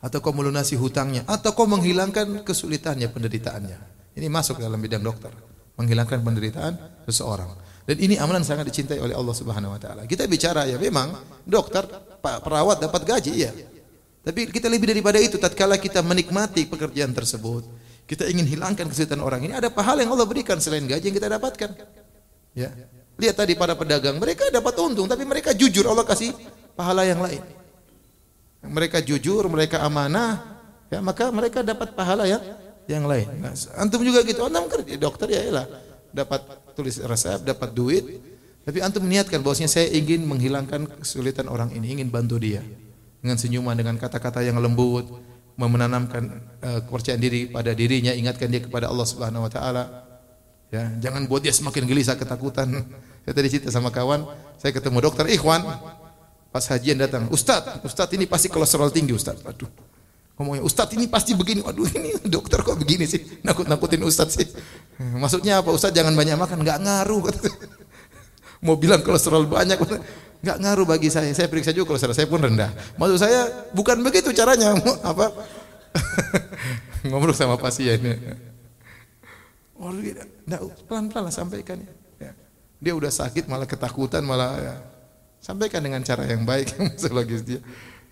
A: Atau kau melunasi hutangnya atau kau menghilangkan kesulitannya penderitaannya. Ini masuk dalam bidang dokter menghilangkan penderitaan seseorang. Dan ini amalan sangat dicintai oleh Allah Subhanahu wa taala. Kita bicara ya memang dokter perawat dapat gaji ya tapi kita lebih daripada itu tatkala kita menikmati pekerjaan tersebut kita ingin hilangkan kesulitan orang ini, ada pahala yang Allah berikan selain gaji yang kita dapatkan. Ya. Lihat tadi para pedagang, mereka dapat untung tapi mereka jujur, Allah kasih pahala yang lain. Mereka jujur, mereka amanah, ya maka mereka dapat pahala yang yang lain. Nah, antum juga gitu, antum kerja dokter ya lah, dapat tulis resep, dapat duit, tapi antum meniatkan bahwasanya saya ingin menghilangkan kesulitan orang ini, ingin bantu dia dengan senyuman, dengan kata-kata yang lembut, menanamkan uh, kepercayaan diri pada dirinya, ingatkan dia kepada Allah Subhanahu wa taala. Ya, jangan buat dia semakin gelisah ketakutan. Saya tadi cerita sama kawan, saya ketemu dokter Ikhwan pas hajian datang, "Ustaz, Ustaz ini pasti kolesterol tinggi, Ustaz." Waduh. Ngomongnya, "Ustaz ini pasti begini." Waduh, ini dokter kok begini sih? Nakut-nakutin Ustaz sih. Maksudnya apa? Ustaz jangan banyak makan, enggak ngaruh. Mau bilang kolesterol banyak, Enggak ngaruh bagi saya. Saya periksa juga kolesterol saya pun rendah. Maksud saya bukan begitu caranya. Apa? Ngobrol sama pasien. Oh, pelan-pelan lah sampaikan ya. Dia udah sakit malah ketakutan malah ya. Sampaikan dengan cara yang baik logis dia.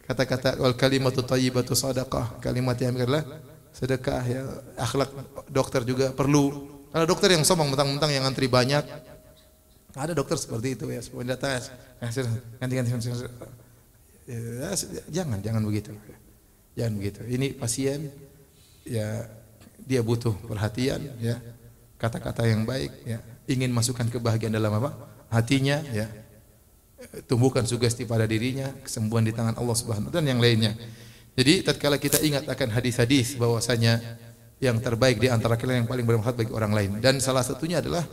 A: Kata-kata wal kalimatu thayyibatu sadaqah. Kalimat yang adalah sedekah ya. Akhlak dokter juga perlu. Kalau dokter yang sombong mentang-mentang yang antri banyak, ada dokter seperti itu ya, semuanya datang ganti ganti ya, jangan jangan begitu. Jangan begitu. Ini pasien ya dia butuh perhatian ya, kata-kata yang baik ya, ingin masukkan kebahagiaan dalam apa? hatinya ya. Tumbuhkan sugesti pada dirinya, kesembuhan di tangan Allah Subhanahu dan yang lainnya. Jadi tatkala kita ingat akan hadis-hadis bahwasanya yang terbaik di antara kalian yang paling bermanfaat bagi orang lain dan salah satunya adalah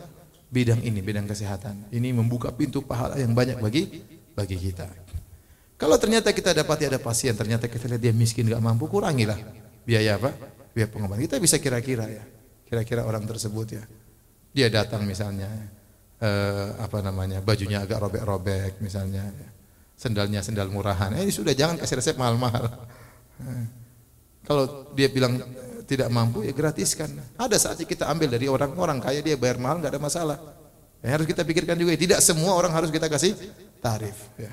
A: bidang ini, bidang kesehatan. Ini membuka pintu pahala yang banyak bagi bagi kita. Kalau ternyata kita dapat ada pasien, ternyata kita lihat dia miskin, nggak mampu, kurangilah biaya apa? Biaya pengobatan. Kita bisa kira-kira ya, kira-kira orang tersebut ya. Dia datang misalnya, eh, apa namanya bajunya agak robek-robek misalnya, sendalnya sendal murahan. Eh sudah jangan kasih resep mahal-mahal. Eh, kalau dia bilang tidak mampu ya gratiskan. Ada saatnya kita ambil dari orang-orang kaya dia bayar mahal nggak ada masalah. Ya, harus kita pikirkan juga tidak semua orang harus kita kasih tarif. Ya.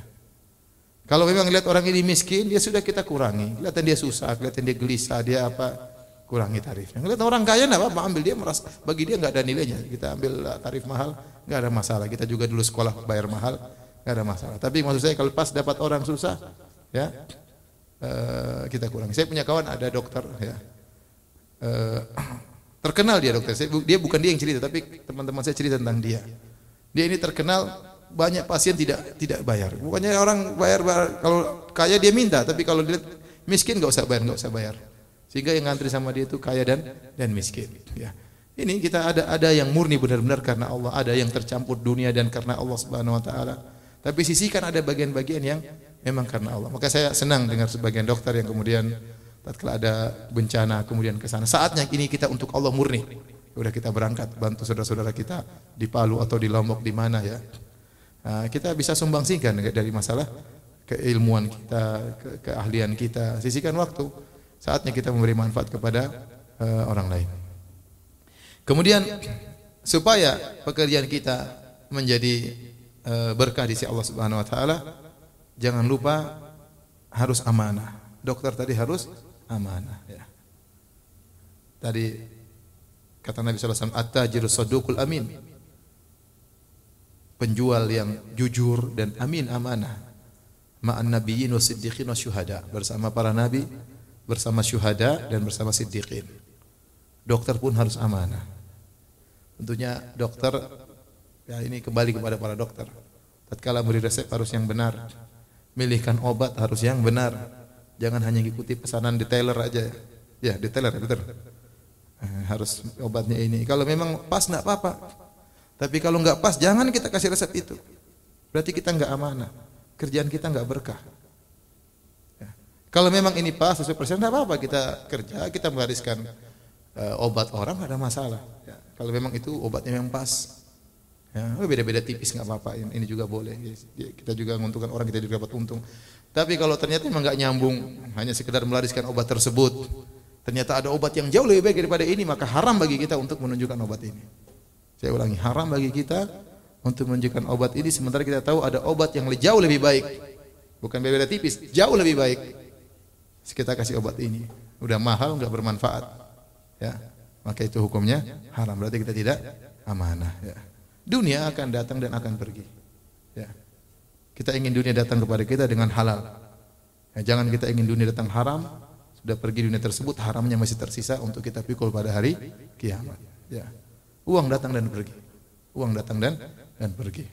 A: Kalau memang lihat orang ini miskin, ya sudah kita kurangi. Kelihatan dia susah, kelihatan dia gelisah, dia apa, kurangi tarifnya. Lihat orang kaya enggak apa-apa, ambil dia merasa bagi dia enggak ada nilainya. Kita ambil tarif mahal, enggak ada masalah. Kita juga dulu sekolah bayar mahal, enggak ada masalah. Tapi maksud saya kalau pas dapat orang susah, ya uh, kita kurangi. Saya punya kawan ada dokter, ya. Uh, terkenal dia dokter. Saya, dia bukan dia yang cerita, tapi teman-teman saya cerita tentang dia. Dia ini terkenal banyak pasien tidak tidak bayar. Bukannya orang bayar, bayar kalau kaya dia minta, tapi kalau dia miskin nggak usah bayar, nggak usah bayar. Sehingga yang ngantri sama dia itu kaya dan dan miskin. Ya. Ini kita ada ada yang murni benar-benar karena Allah, ada yang tercampur dunia dan karena Allah Subhanahu Wa Taala. Tapi sisihkan ada bagian-bagian yang memang karena Allah. Maka saya senang dengar sebagian dokter yang kemudian tatkala ada bencana kemudian ke sana. Saatnya ini kita untuk Allah murni. Udah kita berangkat bantu saudara-saudara kita di Palu atau di Lombok di mana ya. Nah, kita bisa sumbangsihkan dari masalah keilmuan kita, ke keahlian kita. Sisihkan waktu. Saatnya kita memberi manfaat kepada uh, orang lain. Kemudian supaya pekerjaan kita menjadi uh, berkah di sisi Allah Subhanahu wa taala, jangan lupa harus amanah. Dokter tadi harus amanah ya. Tadi kata Nabi sallallahu alaihi wasallam, "At-tajiru amin." penjual yang jujur dan amin amanah. Ma'an nabiyyin wa siddiqin wa syuhada. Bersama para nabi bersama syuhada dan bersama siddiqin. Dokter pun harus amanah. Tentunya dokter ya ini kembali kepada para dokter. Tatkala beri resep harus yang benar. Milihkan obat harus yang benar jangan hanya ikuti pesanan detailer aja ya detailer betul eh, harus obatnya ini kalau memang pas enggak apa-apa tapi kalau nggak pas, jangan kita kasih resep itu. Berarti kita nggak amanah. Kerjaan kita nggak berkah. Ya. Kalau memang ini pas sesuai persen, nggak apa-apa kita kerja, kita menggariskan uh, obat orang nggak ada masalah. Ya. Kalau memang itu obatnya yang pas, ya oh, beda-beda tipis nggak apa-apa. Ini juga boleh. Ya, kita juga menguntungkan orang kita juga dapat untung. Tapi kalau ternyata memang nggak nyambung, hanya sekedar melariskan obat tersebut, ternyata ada obat yang jauh lebih baik daripada ini, maka haram bagi kita untuk menunjukkan obat ini. Saya ulangi, haram bagi kita untuk menunjukkan obat ini sementara kita tahu ada obat yang jauh lebih baik. Bukan beda tipis, jauh lebih baik. Kita kasih obat ini. Udah mahal, enggak bermanfaat. Ya. Maka itu hukumnya haram. Berarti kita tidak amanah, ya. Dunia akan datang dan akan pergi. Ya. Kita ingin dunia datang kepada kita dengan halal. Ya, jangan kita ingin dunia datang haram, sudah pergi dunia tersebut haramnya masih tersisa untuk kita pikul pada hari kiamat. Ya. Uang datang dan pergi. Uang datang dan dan pergi.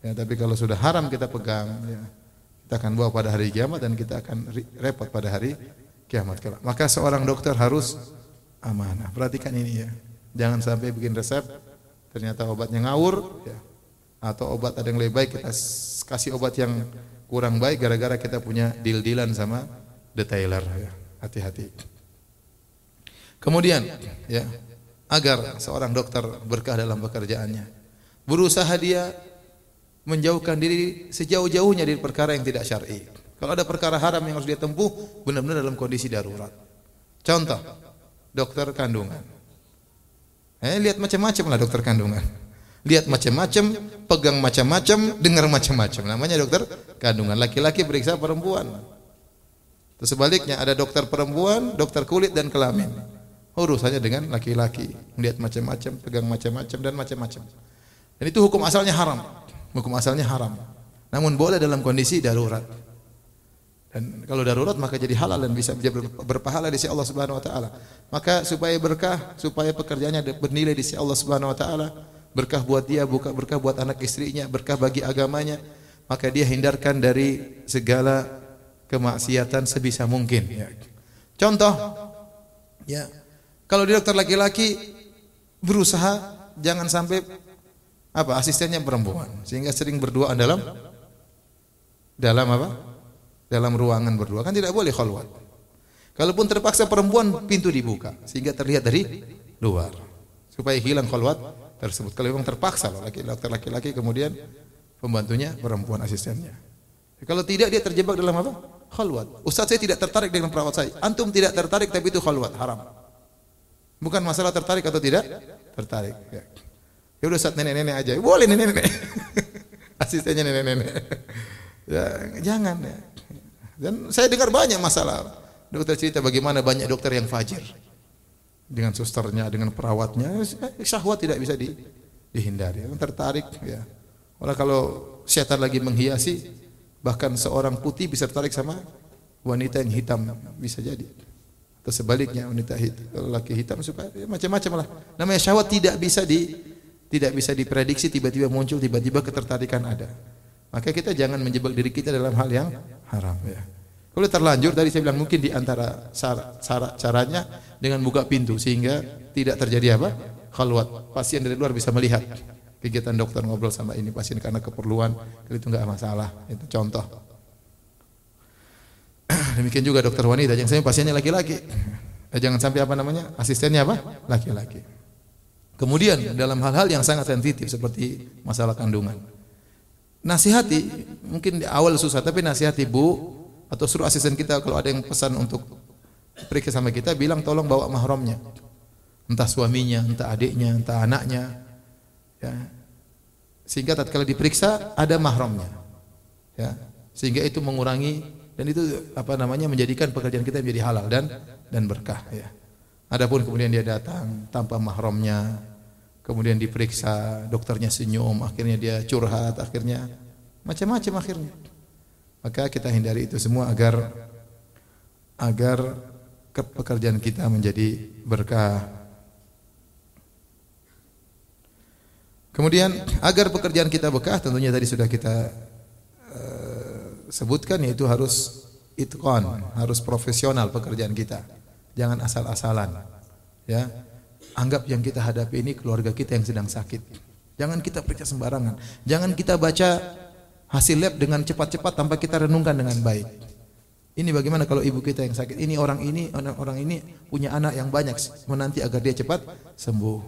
A: Ya, tapi kalau sudah haram kita pegang, ya, kita akan bawa pada hari kiamat dan kita akan repot pada hari kiamat Maka seorang dokter harus amanah. Perhatikan ini ya. Jangan sampai bikin resep ternyata obatnya ngawur ya. Atau obat ada yang lebih baik kita kasih obat yang kurang baik gara-gara kita punya deal-dealan sama detailer ya. Hati-hati. Kemudian ya agar seorang dokter berkah dalam pekerjaannya. Berusaha dia menjauhkan diri sejauh-jauhnya dari perkara yang tidak syar'i. Kalau ada perkara haram yang harus dia tempuh, benar-benar dalam kondisi darurat. Contoh, dokter kandungan. Eh, lihat macam-macam lah dokter kandungan. Lihat macam-macam, pegang macam-macam, dengar macam-macam. Namanya dokter kandungan. Laki-laki periksa perempuan. Terus sebaliknya ada dokter perempuan, dokter kulit dan kelamin urusannya dengan laki-laki, melihat macam-macam, pegang macam-macam dan macam-macam. Dan itu hukum asalnya haram. Hukum asalnya haram. Namun boleh dalam kondisi darurat. Dan kalau darurat maka jadi halal dan bisa berpahala di sisi Allah Subhanahu wa taala. Maka supaya berkah, supaya pekerjaannya bernilai di sisi Allah Subhanahu wa taala, berkah buat dia, buka berkah buat anak istrinya, berkah bagi agamanya, maka dia hindarkan dari segala kemaksiatan sebisa mungkin. Ya. Contoh. Ya. Kalau dia dokter laki-laki berusaha jangan sampai apa asistennya perempuan. Sehingga sering berduaan dalam dalam apa? Dalam ruangan berdua. Kan tidak boleh khalwat. Kalaupun terpaksa perempuan pintu dibuka. Sehingga terlihat dari luar. Supaya hilang khalwat tersebut. Kalau memang terpaksa loh laki dokter laki-laki kemudian pembantunya perempuan asistennya. Kalau tidak dia terjebak dalam apa? Khalwat. Ustaz saya tidak tertarik dengan perawat saya. Antum tidak tertarik tapi itu khalwat, haram. Bukan masalah tertarik atau tidak tertarik. Ya, ya udah Ustaz nenek-nenek aja. Boleh nenek-nenek. Asistennya nenek-nenek. Ya, jangan ya. Dan saya dengar banyak masalah. Dokter cerita bagaimana banyak dokter yang fajir dengan susternya, dengan perawatnya, syahwat tidak bisa di, dihindari. Yang tertarik ya. Orang kalau setan lagi menghiasi, bahkan seorang putih bisa tertarik sama wanita yang hitam bisa jadi. Atau sebaliknya wanita hitam, laki hitam suka ya, macam-macam lah. Namanya syahwat tidak bisa di tidak bisa diprediksi tiba-tiba muncul tiba-tiba ketertarikan ada. Maka kita jangan menjebak diri kita dalam hal yang haram ya. Kalau terlanjur tadi saya bilang mungkin di antara syarat caranya dengan buka pintu sehingga tidak terjadi apa? Khalwat. Pasien dari luar bisa melihat kegiatan dokter ngobrol sama ini pasien karena keperluan itu enggak masalah. Itu contoh. Demikian juga dokter wanita, jangan sampai pasiennya laki-laki. Eh, jangan sampai apa namanya? Asistennya apa? Laki-laki. Kemudian dalam hal-hal yang sangat sensitif seperti masalah kandungan. Nasihati, mungkin di awal susah tapi nasihati Bu, atau suruh asisten kita kalau ada yang pesan untuk periksa sama kita bilang tolong bawa mahramnya. Entah suaminya entah adiknya entah anaknya. Ya. Sehingga tatkala diperiksa ada mahramnya. Ya. Sehingga itu mengurangi dan itu apa namanya menjadikan pekerjaan kita menjadi halal dan dan berkah ya. Adapun kemudian dia datang tanpa mahramnya kemudian diperiksa dokternya senyum akhirnya dia curhat akhirnya macam-macam akhirnya maka kita hindari itu semua agar agar pekerjaan kita menjadi berkah. Kemudian agar pekerjaan kita berkah tentunya tadi sudah kita uh, sebutkan yaitu harus itqan, harus profesional pekerjaan kita. Jangan asal-asalan. Ya. Anggap yang kita hadapi ini keluarga kita yang sedang sakit. Jangan kita periksa sembarangan. Jangan kita baca hasil lab dengan cepat-cepat tanpa kita renungkan dengan baik. Ini bagaimana kalau ibu kita yang sakit? Ini orang ini orang orang ini punya anak yang banyak menanti agar dia cepat sembuh.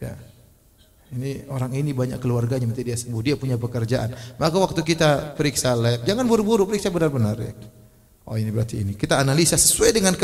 A: Ya. Ini orang ini banyak keluarganya minta dia sembuh, dia punya pekerjaan. Maka waktu kita periksa lab, jangan buru-buru periksa benar-benar ya. Oh ini berarti ini. Kita analisa sesuai dengan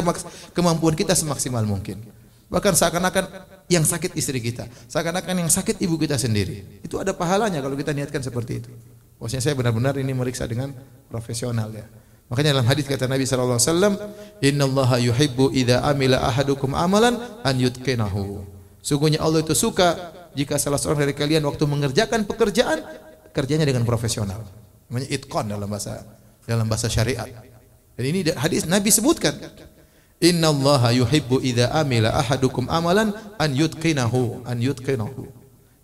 A: kemampuan kita semaksimal mungkin. Bahkan seakan-akan yang sakit istri kita, seakan-akan yang sakit ibu kita sendiri. Itu ada pahalanya kalau kita niatkan seperti itu. Maksudnya saya benar-benar ini meriksa dengan profesional ya. Makanya dalam hadis kata Nabi sallallahu alaihi wasallam, "Innallaha yuhibbu idza amila ahadukum amalan an yutqinahu." Sungguhnya Allah itu suka jika salah seorang dari kalian waktu mengerjakan pekerjaan kerjanya dengan profesional. Namanya itqan dalam bahasa dalam bahasa syariat. Dan ini hadis Nabi sebutkan. Innallaha yuhibbu idza amila ahadukum amalan an yutqinahu, an yutqinahu.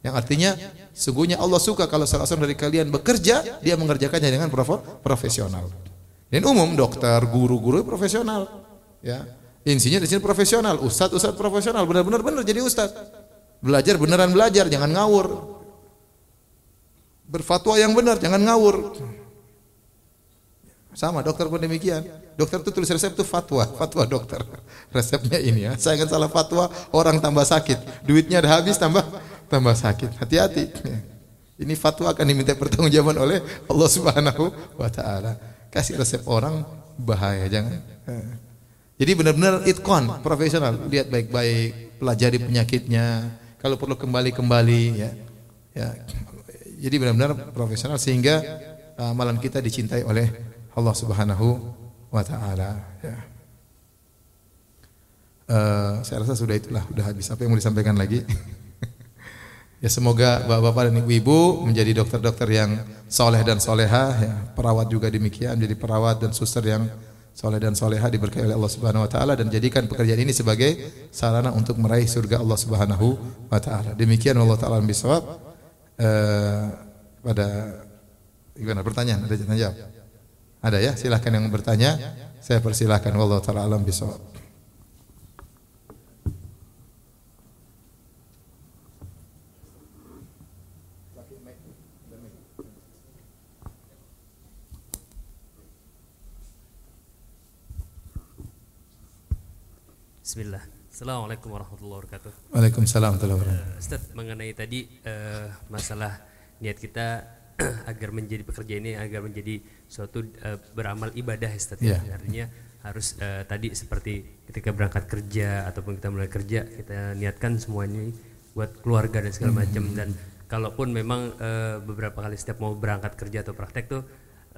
A: Yang artinya sungguhnya Allah suka kalau salah seorang dari kalian bekerja dia mengerjakannya dengan profesional. Dan umum dokter, guru-guru profesional, ya. Insinyur di sini profesional, ustadz ustadz profesional, benar-benar benar jadi ustadz. Belajar beneran belajar, jangan ngawur. Berfatwa yang benar, jangan ngawur. Sama dokter pun demikian. Dokter itu tulis resep itu fatwa, fatwa dokter. Resepnya ini ya. Saya akan salah fatwa, orang tambah sakit. Duitnya habis tambah tambah sakit. Hati-hati. Ini fatwa akan diminta pertanggungjawaban oleh Allah Subhanahu wa taala. Kasih resep orang bahaya, jangan. Jadi benar-benar itqan, profesional. Lihat baik-baik, pelajari penyakitnya. Kalau perlu kembali-kembali ya. Ya. Jadi benar-benar profesional sehingga amalan kita dicintai oleh Allah Subhanahu wa taala ya. Uh, saya rasa sudah itulah, sudah habis. Apa yang mau disampaikan lagi? Ya semoga bapak-bapak dan ibu-ibu menjadi dokter-dokter yang soleh dan soleha, ya. perawat juga demikian, jadi perawat dan suster yang soleh dan soleha diberkahi oleh Allah Subhanahu Wa Taala dan jadikan pekerjaan ini sebagai sarana untuk meraih surga Allah Subhanahu Wa Taala. Demikian Allah Taala bisawab. Uh, pada gimana pertanyaan ada jawab? Ada ya? Silahkan yang bertanya. Saya persilahkan. Allah taala alam.
B: Bismillah. Assalamualaikum warahmatullahi wabarakatuh.
A: Waalaikumsalam warahmatullahi wabarakatuh.
B: Uh, Ustaz mengenai tadi uh, masalah niat kita agar menjadi pekerja ini agar menjadi suatu uh, beramal ibadah ya Ustaz.
A: Iya.
B: Artinya harus uh, tadi seperti ketika berangkat kerja ataupun kita mulai kerja kita niatkan semuanya buat keluarga dan segala macam dan kalaupun memang uh, beberapa kali setiap mau berangkat kerja atau praktek tuh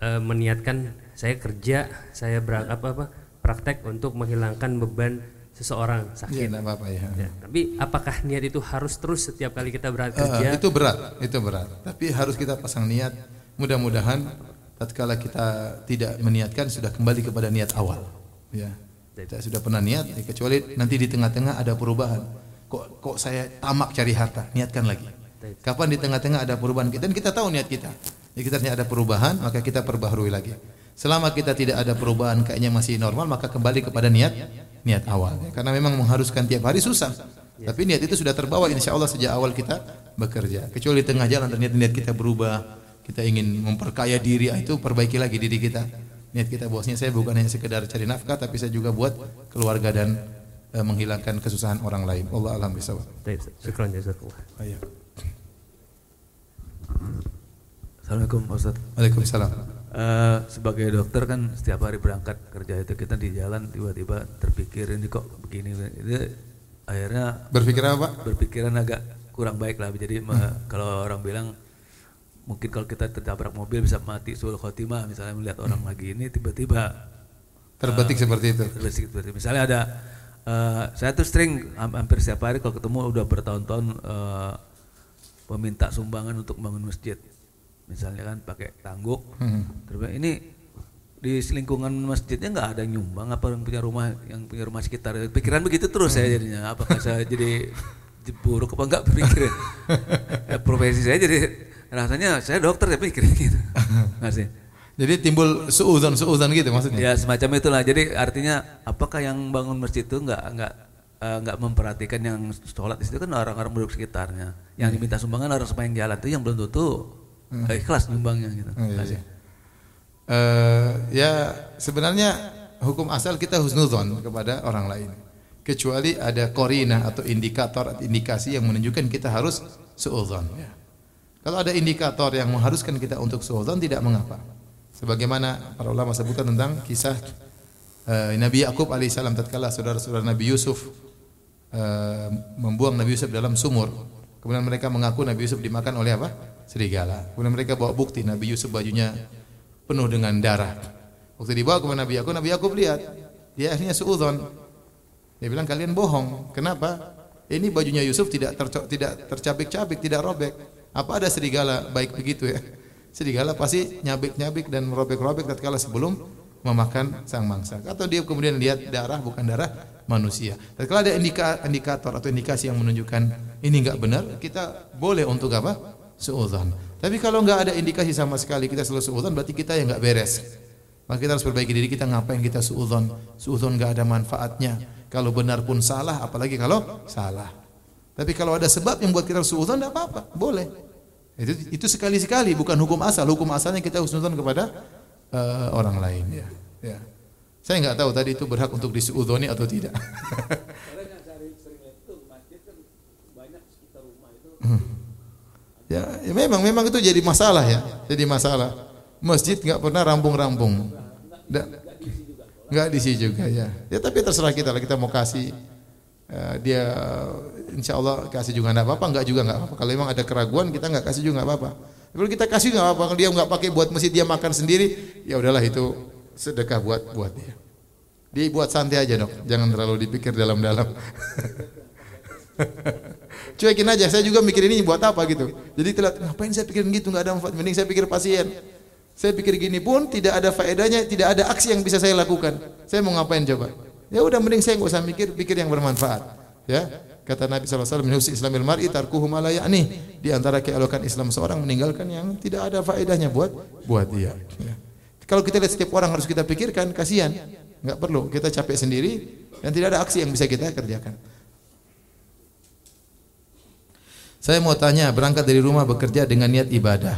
B: uh, meniatkan saya kerja saya berangkat apa apa praktek untuk menghilangkan beban seseorang
A: Iya,
B: sakit.
A: enggak apa-apa ya.
B: Ya, tapi apakah niat itu harus terus setiap kali kita berangkat
A: Eh,
B: kerja?
A: itu berat, itu berat. Tapi harus kita pasang niat. Mudah-mudahan tatkala kita tidak meniatkan sudah kembali kepada niat awal. Ya. Kita sudah pernah niat, ya, kecuali nanti di tengah-tengah ada perubahan. Kok kok saya tamak cari harta, niatkan lagi. Kapan di tengah-tengah ada perubahan kita dan kita tahu niat kita. Jadi kita ternyata ada perubahan, maka kita perbaharui lagi. Selama kita tidak ada perubahan kayaknya masih normal, maka kembali kepada niat niat awal. Karena memang mengharuskan tiap hari susah. Tapi niat itu sudah terbawa insya Allah sejak awal kita bekerja. Kecuali di tengah jalan ternyata niat kita berubah, kita ingin memperkaya diri, ah, itu perbaiki lagi diri kita. Niat kita bosnya saya bukan hanya sekedar cari nafkah, tapi saya juga buat keluarga dan eh, menghilangkan kesusahan orang lain. Allah alam bisawab.
B: Baik, Ustaz. Syukran jazakallah.
A: Ayo.
C: Assalamualaikum Ustaz.
A: Waalaikumsalam.
C: Eh, sebagai dokter kan setiap hari berangkat kerja itu kita di jalan tiba-tiba terpikir ini kok begini itu akhirnya
A: Berpikir apa? Pak?
C: berpikiran agak kurang baik lah jadi
A: Hmm.
C: kalau orang bilang mungkin kalau kita tertabrak mobil bisa mati sul khotimah misalnya melihat orang
A: Hmm.
C: lagi ini tiba-tiba
A: Terbetik seperti itu.
C: terbesit seperti misalnya ada eh, saya tuh sering ham- hampir setiap hari kalau ketemu udah bertahun-tahun eh, meminta sumbangan untuk bangun masjid misalnya kan pakai tangguk.
A: Hmm.
C: terus ini di lingkungan masjidnya nggak ada yang nyumbang apa yang punya rumah yang punya rumah sekitar? Pikiran begitu terus saya jadinya. Apakah saya jadi buruk apa enggak berpikir ya, profesi saya jadi rasanya saya dokter ya pikirin gitu. Nggak sih?
A: Jadi timbul suudzon suudzon gitu maksudnya.
C: Ya semacam itulah. Jadi artinya apakah yang bangun masjid itu nggak nggak eh, nggak memperhatikan yang sholat di situ? Kan orang-orang penduduk sekitarnya. Yang diminta sumbangan orang sepanjang jalan itu yang belum tentu eh, ikhlas nyumbangnya gitu.
A: Oh, iya, iya. Eh, ya sebenarnya hukum asal kita husnuzon kepada orang lain. Kecuali ada korina atau indikator atau indikasi yang menunjukkan kita harus suudzon. Ya. Kalau ada indikator yang mengharuskan kita untuk suudzon tidak mengapa. Sebagaimana para ulama sebutkan tentang kisah eh, Nabi Yakub alaihissalam tatkala saudara-saudara Nabi Yusuf eh, membuang Nabi Yusuf dalam sumur. Kemudian mereka mengaku Nabi Yusuf dimakan oleh apa? Serigala. Kemudian mereka bawa bukti Nabi Yusuf bajunya penuh dengan darah. Waktu dibawa ke Nabi Yakub, Nabi Yakub lihat dia akhirnya suudzon. Dia bilang kalian bohong. Kenapa? Ini bajunya Yusuf tidak terco- tidak tercabik-cabik, tidak robek. Apa ada serigala baik begitu ya? Serigala pasti nyabik-nyabik dan merobek-robek tatkala sebelum memakan sang mangsa. Atau dia kemudian lihat darah bukan darah manusia. Tatkala ada indika, indikator atau indikasi yang menunjukkan ini enggak benar, kita boleh untuk apa? Suudzon. Tapi kalau enggak ada indikasi sama sekali kita selalu suudzon berarti kita yang enggak beres. Maka kita harus perbaiki diri kita ngapain kita suudzon. Suudzon enggak ada manfaatnya. Kalau benar pun salah, apalagi kalau salah. Tapi kalau ada sebab yang buat kita suudzon enggak apa-apa, boleh. Itu itu sekali-sekali bukan hukum asal. Hukum asalnya kita husnuzon kepada eh, orang lain ya. ya. Saya enggak tahu tadi itu berhak untuk disuudzoni atau tidak. ya, ya memang memang itu jadi masalah ya. Jadi masalah. Masjid enggak pernah rampung-rampung. Enggak diisi juga ya. Ya tapi terserah kita lah kita mau kasih eh, dia insya Allah kasih juga enggak apa-apa, enggak juga enggak apa-apa. Kalau memang ada keraguan kita enggak kasih juga enggak apa-apa. Kalau kita kasih enggak apa-apa, kalau dia enggak pakai buat masjid dia makan sendiri, ya udahlah itu sedekah buat buat dia. Dia buat santai aja dok, jangan terlalu dipikir dalam-dalam. Cuekin aja, saya juga mikir ini buat apa gitu. Jadi telat, ngapain saya pikirin gitu, nggak ada manfaat. Mending saya pikir pasien. Saya pikir gini pun tidak ada faedahnya, tidak ada aksi yang bisa saya lakukan. Saya mau ngapain coba? Ya udah mending saya nggak usah mikir, pikir yang bermanfaat. Ya, kata Nabi SAW, Minusi Islamil Mar'i tarkuhu ma la ya'ni. Di antara keelokan Islam seorang meninggalkan yang tidak ada faedahnya buat buat dia. Ya. Kalau kita lihat setiap orang harus kita pikirkan, kasihan. Enggak perlu, kita capek sendiri dan tidak ada aksi yang bisa kita kerjakan. Saya mau tanya, berangkat dari rumah bekerja dengan niat ibadah.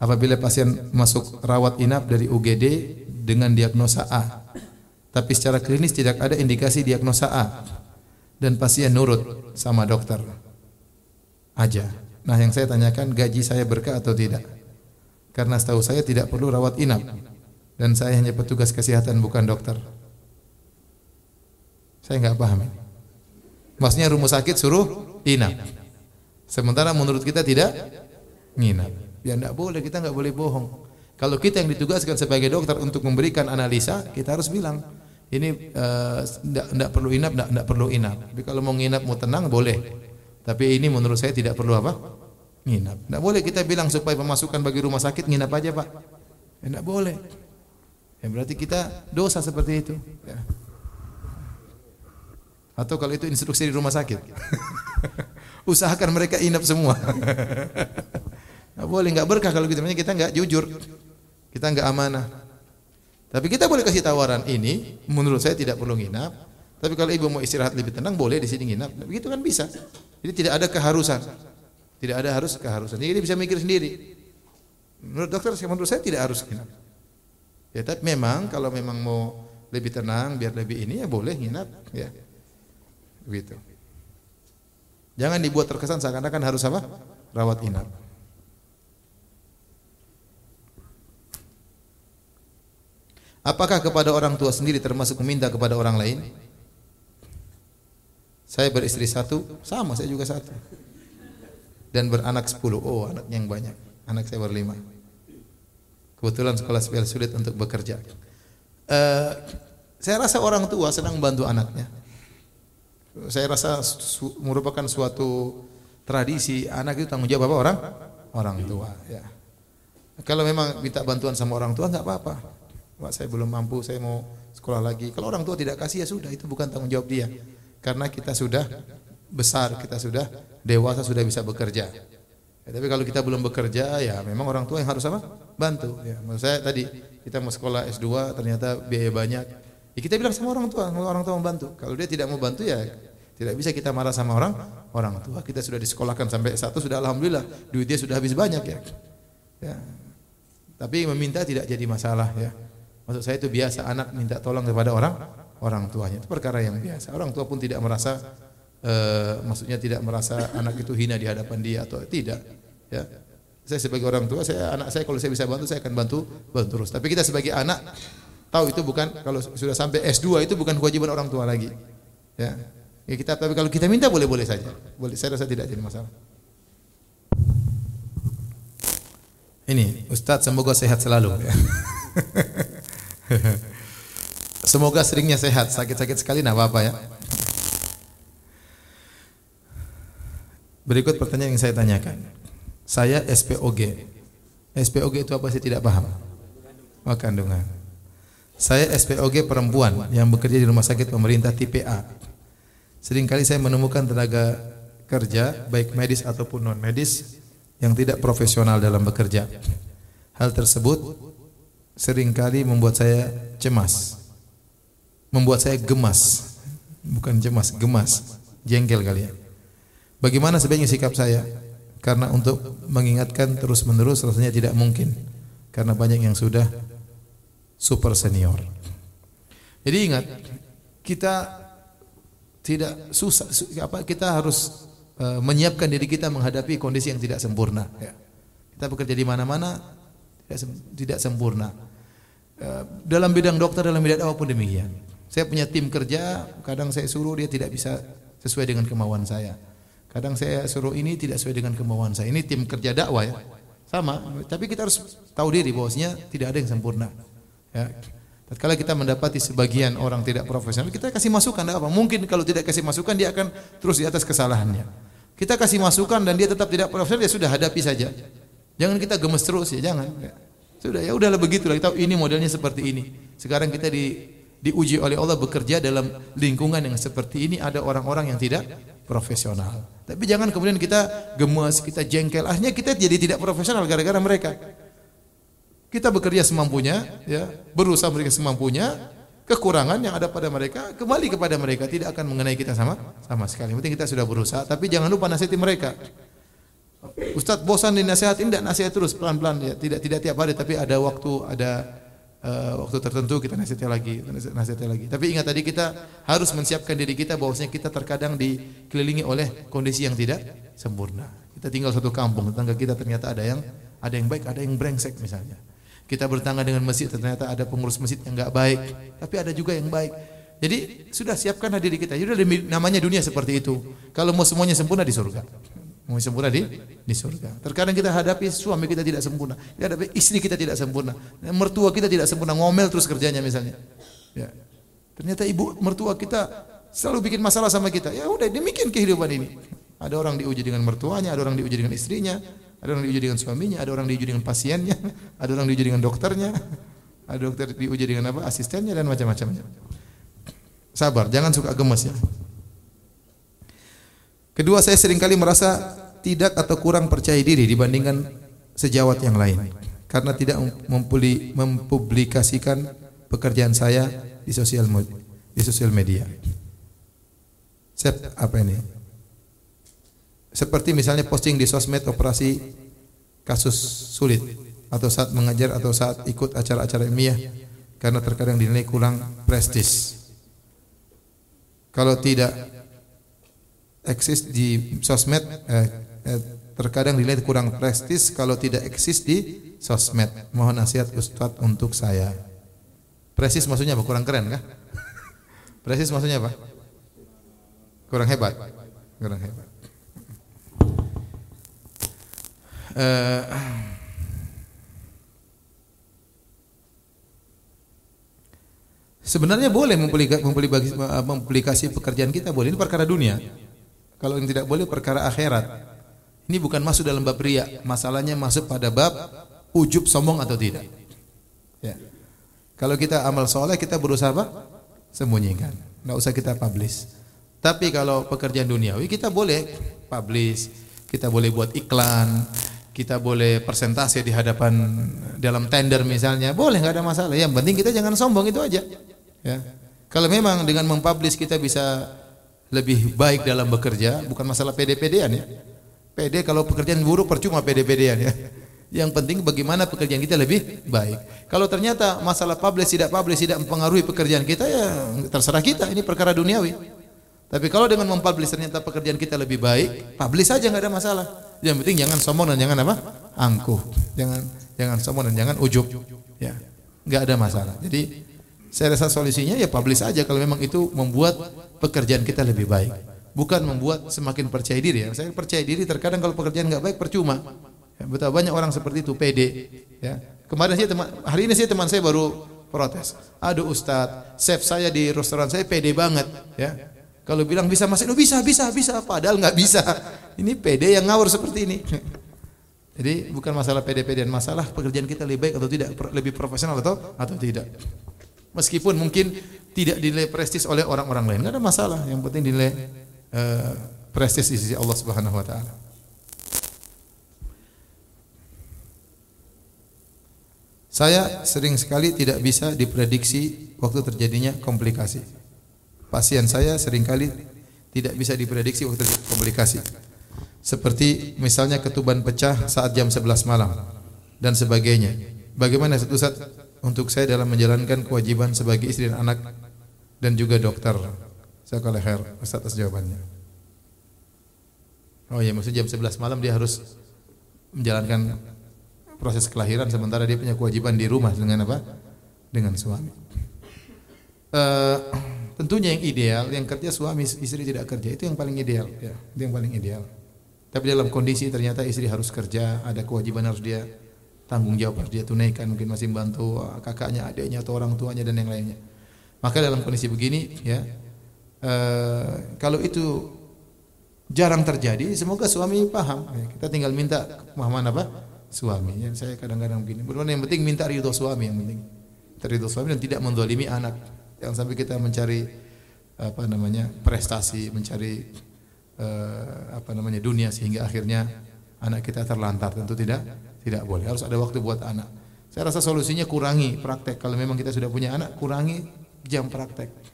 A: Apabila pasien masuk rawat inap dari UGD dengan diagnosa A, tapi secara klinis tidak ada indikasi diagnosa A. dan pasien nurut sama dokter aja. Nah, yang saya tanyakan gaji saya berkah atau tidak? Karena setahu saya tidak perlu rawat inap dan saya hanya petugas kesehatan bukan dokter. Saya nggak paham. Maksudnya rumah sakit suruh inap. Sementara menurut kita tidak nginap. Ya enggak boleh, kita enggak boleh bohong. Kalau kita yang ditugaskan sebagai dokter untuk memberikan analisa, kita harus bilang ini enggak uh, enggak perlu inap, enggak perlu inap. Tapi kalau mau nginap mau tenang boleh. Tapi ini menurut saya tidak perlu apa? Nginap. Enggak boleh kita bilang supaya pemasukan bagi rumah sakit nginap aja, Pak. Enggak boleh. Ya berarti kita dosa seperti itu. Ya. Atau kalau itu instruksi di rumah sakit. Usahakan mereka inap semua. Nggak boleh, nggak berkah kalau gitu. Kita nggak jujur, kita nggak amanah. Tapi kita boleh kasih tawaran ini, menurut saya tidak perlu nginap. Tapi kalau ibu mau istirahat lebih tenang, boleh di sini nginap. Begitu kan bisa. Jadi tidak ada keharusan. Tidak ada harus keharusan. Jadi bisa mikir sendiri. Menurut dokter, menurut saya tidak harus. Ya, tapi memang kalau memang mau lebih tenang, biar lebih ini ya boleh nginap. Ya, begitu. Jangan dibuat terkesan seakan-akan harus apa? Rawat inap. Apakah kepada orang tua sendiri termasuk meminta kepada orang lain? Saya beristri satu, sama saya juga satu. Dan beranak sepuluh. Oh, anak yang banyak. Anak saya berlima. Kebetulan sekolah spesial sulit untuk bekerja. Uh, saya rasa orang tua senang membantu anaknya. Saya rasa su merupakan suatu tradisi. Anak itu tanggung jawab apa? Orang? Orang tua ya. Kalau memang minta bantuan sama orang tua nggak apa-apa. Pak saya belum mampu saya mau sekolah lagi. Kalau orang tua tidak kasih ya sudah. Itu bukan tanggung jawab dia. Karena kita sudah besar kita sudah dewasa sudah bisa bekerja ya, tapi kalau kita belum bekerja ya memang orang tua yang harus apa bantu ya maksud saya tadi kita mau sekolah S2 ternyata biaya banyak Ya kita bilang sama orang tua, orang tua membantu. Kalau dia tidak mau bantu ya tidak bisa kita marah sama orang orang tua. Kita sudah disekolahkan sampai satu sudah alhamdulillah duit dia sudah habis banyak ya. ya. Tapi meminta tidak jadi masalah ya. Maksud saya itu biasa anak minta tolong kepada orang orang tuanya itu perkara yang biasa. Orang tua pun tidak merasa uh, maksudnya tidak merasa anak itu hina di hadapan dia atau tidak ya. Saya sebagai orang tua, saya anak saya kalau saya bisa bantu saya akan bantu bantu terus. Tapi kita sebagai anak Tahu itu bukan kalau sudah sampai S2 itu bukan kewajiban orang tua lagi. Ya. Ya kita tapi kalau kita minta boleh-boleh saja. Boleh saya rasa tidak jadi masalah. Ini Ustadz semoga sehat selalu ya. semoga seringnya sehat, sakit-sakit sekali enggak apa-apa ya. Berikut pertanyaan yang saya tanyakan. Saya SPOG. SPOG itu apa sih tidak paham? Oh, kandungan. Saya SPOG perempuan yang bekerja di rumah sakit pemerintah tipe A. Seringkali saya menemukan tenaga kerja baik medis ataupun non medis yang tidak profesional dalam bekerja. Hal tersebut sering kali membuat saya cemas. Membuat saya gemas. Bukan cemas, gemas. Jengkel kali ya. Bagaimana sebaiknya sikap saya? Karena untuk mengingatkan terus-menerus rasanya tidak mungkin. Karena banyak yang sudah super senior. Jadi ingat, kita tidak susah apa kita harus uh, menyiapkan diri kita menghadapi kondisi yang tidak sempurna ya. Kita bekerja di mana-mana tidak, sempurna. Uh, dalam bidang dokter dalam bidang apa pun demikian. Saya punya tim kerja, kadang saya suruh dia tidak bisa sesuai dengan kemauan saya. Kadang saya suruh ini tidak sesuai dengan kemauan saya. Ini tim kerja dakwah ya. Sama, tapi kita harus tahu diri bahwasanya tidak ada yang sempurna. Ya. Tatkala kita mendapati sebagian orang tidak profesional, kita kasih masukan apa? Mungkin kalau tidak kasih masukan dia akan terus di atas kesalahannya. Kita kasih masukan dan dia tetap tidak profesional, ya sudah hadapi saja. Jangan kita gemes terus ya, jangan. Ya. Sudah ya udahlah begitulah kita ini modelnya seperti ini. Sekarang kita di diuji oleh Allah bekerja dalam lingkungan yang seperti ini ada orang-orang yang tidak profesional. Tapi jangan kemudian kita gemes, kita jengkel. Akhirnya kita jadi tidak profesional gara-gara mereka. Kita bekerja semampunya, ya, berusaha mereka semampunya, kekurangan yang ada pada mereka kembali kepada mereka, tidak akan mengenai kita sama sama sekali. Penting kita sudah berusaha, tapi jangan lupa nasihati mereka. Ustadz bosan dinasihatin, tidak nasihat terus pelan-pelan ya, tidak tidak tiap hari, tapi ada waktu, ada eh, waktu tertentu kita nasihati lagi, nasihati lagi. Tapi ingat tadi kita harus mensiapkan diri kita bahwasanya kita terkadang dikelilingi oleh kondisi yang tidak sempurna. Kita tinggal satu kampung, tetangga kita ternyata ada yang ada yang baik, ada yang brengsek misalnya. Kita bertangga dengan masjid, ternyata ada pengurus masjid yang enggak baik, tapi ada juga yang baik. Jadi sudah siapkan diri kita. Jadi namanya dunia seperti itu. Kalau mau semuanya sempurna di surga. Mau sempurna di di surga. Terkadang kita hadapi suami kita tidak sempurna, kita hadapi istri kita tidak sempurna, mertua kita tidak sempurna, ngomel terus kerjanya misalnya. Ya. Ternyata ibu mertua kita selalu bikin masalah sama kita. Ya udah demikian kehidupan ini. Ada orang diuji dengan mertuanya, ada orang diuji dengan istrinya, ada orang diuji dengan suaminya, ada orang diuji dengan pasiennya, ada orang diuji dengan dokternya, ada dokter diuji dengan apa? asistennya dan macam-macam. Sabar, jangan suka gemes ya. Kedua, saya sering kali merasa tidak atau kurang percaya diri dibandingkan sejawat yang lain karena tidak mempublikasikan pekerjaan saya di sosial di sosial media. Sep, apa ini? Seperti misalnya posting di sosmed operasi kasus sulit atau saat mengajar atau saat ikut acara-acara ilmiah karena terkadang dinilai kurang prestis. Kalau tidak eksis di sosmed eh, terkadang dinilai kurang prestis kalau tidak eksis di sosmed. Mohon nasihat Ustadz untuk saya. Prestis maksudnya apa? Kurang keren kah? Prestis maksudnya apa? Kurang hebat. Kurang hebat. Uh, Sebenarnya boleh mempublikasi pekerjaan kita boleh ini perkara dunia. Kalau yang tidak boleh perkara akhirat. Ini bukan masuk dalam bab ria, masalahnya masuk pada bab ujub sombong atau tidak. Ya. Kalau kita amal soleh kita berusaha apa? Sembunyikan. Enggak usah kita publish. Tapi kalau pekerjaan duniawi kita boleh publish, kita boleh buat iklan, kita boleh persentase di hadapan dalam tender misalnya, boleh nggak ada masalah. Yang penting kita jangan sombong itu aja. Ya. Kalau memang dengan mempublish kita bisa lebih baik dalam bekerja, bukan masalah pede-pedean ya. Pede kalau pekerjaan buruk percuma pede-pedean ya. Yang penting bagaimana pekerjaan kita lebih baik. Kalau ternyata masalah publish tidak publish tidak mempengaruhi pekerjaan kita ya terserah kita, ini perkara duniawi. Tapi kalau dengan mempublish ternyata pekerjaan kita lebih baik, publish saja nggak ada masalah. Yang penting jangan sombong dan jangan apa? angkuh. Jangan jangan sombong dan jangan ujub. Ya. nggak ada masalah. Jadi saya rasa solusinya ya publish saja kalau memang itu membuat pekerjaan kita lebih baik. Bukan membuat semakin percaya diri ya. Saya percaya diri terkadang kalau pekerjaan nggak baik percuma. Ya, betul banyak orang seperti itu pede. Ya. Kemarin saya teman, hari ini saya teman saya baru protes. Aduh Ustadz, chef saya di restoran saya pede banget. Ya. Kalau bilang bisa masuk, oh, bisa, bisa, bisa. Padahal nggak bisa. Ini pede yang ngawur seperti ini. Jadi bukan masalah pede-pedean, masalah pekerjaan kita lebih baik atau tidak, lebih profesional atau atau tidak. Meskipun mungkin tidak dinilai prestis oleh orang-orang lain, enggak ada masalah. Yang penting dinilai uh, prestis di sisi Allah Subhanahu wa taala. Saya sering sekali tidak bisa diprediksi waktu terjadinya komplikasi. Pasien saya sering kali tidak bisa diprediksi waktu terjadi komplikasi. Seperti misalnya ketuban pecah saat jam 11 malam dan sebagainya. Bagaimana satu saat untuk saya dalam menjalankan kewajiban sebagai istri dan anak dan juga dokter. Kalau leher Ustaz atas jawabannya. Oh ya, maksudnya jam 11 malam dia harus menjalankan proses kelahiran sementara dia punya kewajiban di rumah dengan apa? Dengan suami. Uh, tentunya yang ideal yang kerja suami istri tidak kerja itu yang paling ideal ya, itu yang paling ideal. Tapi dalam kondisi ternyata istri harus kerja, ada kewajiban harus dia tanggung jawab harus dia tunaikan mungkin masih membantu kakaknya adiknya atau orang tuanya dan yang lainnya maka dalam kondisi begini ya uh, kalau itu jarang terjadi semoga suami paham. Ya, kita tinggal minta pemahaman apa? Suami. Ya saya kadang-kadang begini. Benar yang penting minta ridho suami yang penting ridho suami dan tidak mendolimi anak. Jangan sampai kita mencari apa namanya prestasi mencari uh, apa namanya dunia sehingga akhirnya anak kita terlantar. Tentu tidak tidak boleh, harus ada waktu buat anak. Saya rasa solusinya kurangi praktek. Kalau memang kita sudah punya anak, kurangi jam praktek.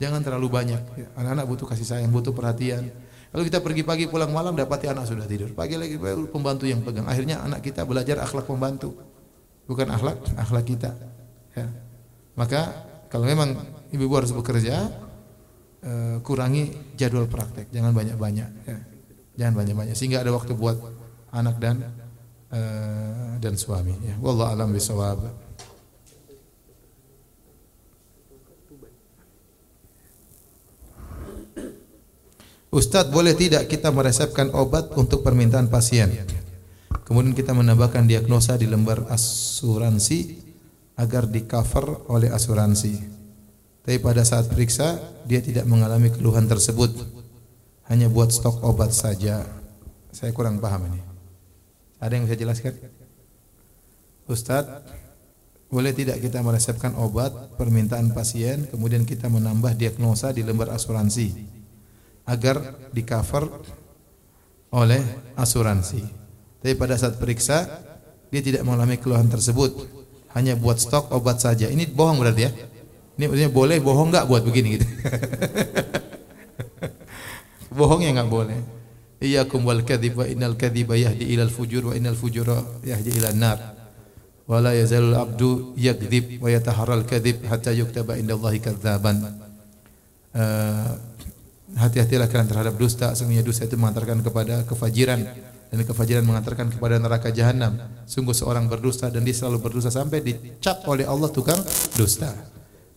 A: Jangan terlalu banyak. Anak-anak butuh kasih sayang, butuh perhatian. Kalau kita pergi pagi pulang malam dapati anak sudah tidur. Pagi lagi pembantu yang pegang. Akhirnya anak kita belajar akhlak pembantu. Bukan akhlak akhlak kita. Ya. Maka kalau memang ibu-ibu harus bekerja, eh, kurangi jadwal praktek, jangan banyak-banyak. Ya. Jangan banyak-banyak sehingga ada waktu buat anak dan eh, dan suami. Ya. Wallahu alam bisawab. Ustadz boleh tidak kita meresepkan obat untuk permintaan pasien? Kemudian kita menambahkan diagnosa di lembar asuransi Agar di cover oleh asuransi. Tapi pada saat periksa dia tidak mengalami keluhan tersebut. Hanya buat stok obat saja. Saya kurang paham ini. Ada yang bisa jelaskan? Ustadz boleh tidak kita meresepkan obat permintaan pasien Kemudian kita menambah diagnosa di lembar asuransi agar di cover oleh asuransi. Tapi pada saat periksa dia tidak mengalami keluhan tersebut, hanya buat stok obat saja. Ini bohong berarti ya? Ini maksudnya boleh bohong nggak buat begini gitu? bohong ya nggak boleh. Iyyakum wal kadhib wa innal kadhiba yahdi ilal fujur wa innal fujura yahdi ilan nar. Wala yazalul abdu yakdzib wa yataharral kadhib hatta yuktaba indallahi kadzaban. Uh, hati-hatilah kalian terhadap dusta. Sesungguhnya dusta itu mengantarkan kepada kefajiran. Dan kefajiran mengantarkan kepada neraka jahanam sungguh seorang berdusta dan dia selalu berdusta sampai dicap oleh Allah tukang dusta.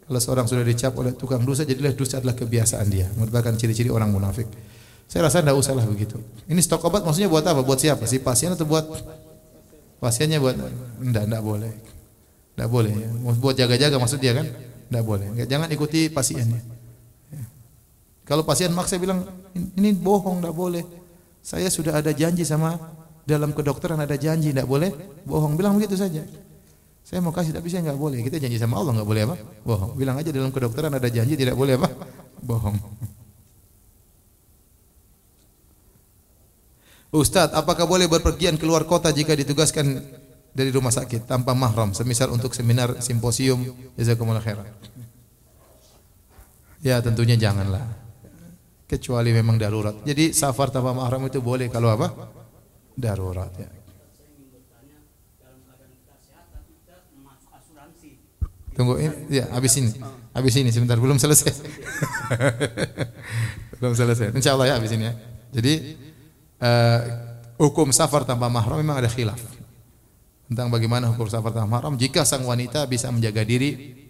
A: Kalau seorang sudah dicap oleh tukang dusta jadilah dusta adalah kebiasaan dia. Merupakan ciri-ciri orang munafik. Saya rasa tidak usahlah begitu. Ini stok obat maksudnya buat apa? Buat siapa? Si pasien atau buat pasiennya buat? Enggak enggak boleh. Enggak boleh. Ya. buat jaga-jaga maksudnya kan? Enggak boleh. Jangan ikuti pasiennya kalau pasien maksa bilang ini bohong, tidak boleh. Saya sudah ada janji sama dalam kedokteran ada janji, tidak boleh bohong. Bilang begitu saja. Saya mau kasih tapi saya nggak boleh. Kita janji sama Allah nggak boleh apa? Bohong. Bilang aja dalam kedokteran ada janji tidak boleh apa? Bohong. Ustadz, apakah boleh berpergian keluar kota jika ditugaskan dari rumah sakit tanpa mahram, semisal untuk seminar, simposium, jazakumullah khairan. Ya, tentunya janganlah kecuali memang darurat. Jadi safar tanpa mahram itu boleh kalau apa? Darurat ya. Tunggu ini ya habis ini. Habis ini sebentar belum selesai. belum selesai. Insyaallah ya habis ini ya. Jadi uh, hukum safar tanpa mahram memang ada khilaf. Tentang bagaimana hukum safar tanpa mahram jika sang wanita bisa menjaga diri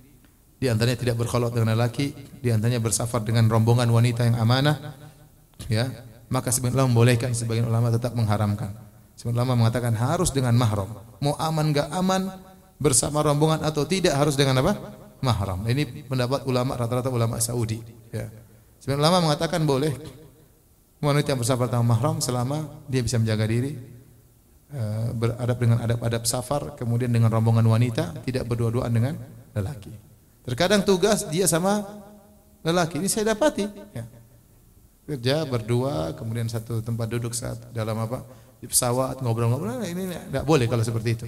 A: di antaranya tidak berkhalat dengan lelaki, di antaranya bersafar dengan rombongan wanita yang amanah, ya, maka sebagian ulama membolehkan, sebagian ulama tetap mengharamkan. Sebagian ulama mengatakan harus dengan mahram. Mau aman enggak aman bersama rombongan atau tidak harus dengan apa? Mahram. Ini pendapat ulama rata-rata ulama Saudi, ya. Sebagian ulama mengatakan boleh wanita yang bersafar tanpa mahram selama dia bisa menjaga diri, eh, beradab dengan adab-adab safar, kemudian dengan rombongan wanita, tidak berdua-duaan dengan lelaki. Terkadang tugas dia sama lelaki. Ini saya dapati. Ya. Kerja berdua, kemudian satu tempat duduk saat dalam apa di pesawat ngobrol-ngobrol. Nah, ini tidak boleh kalau seperti itu.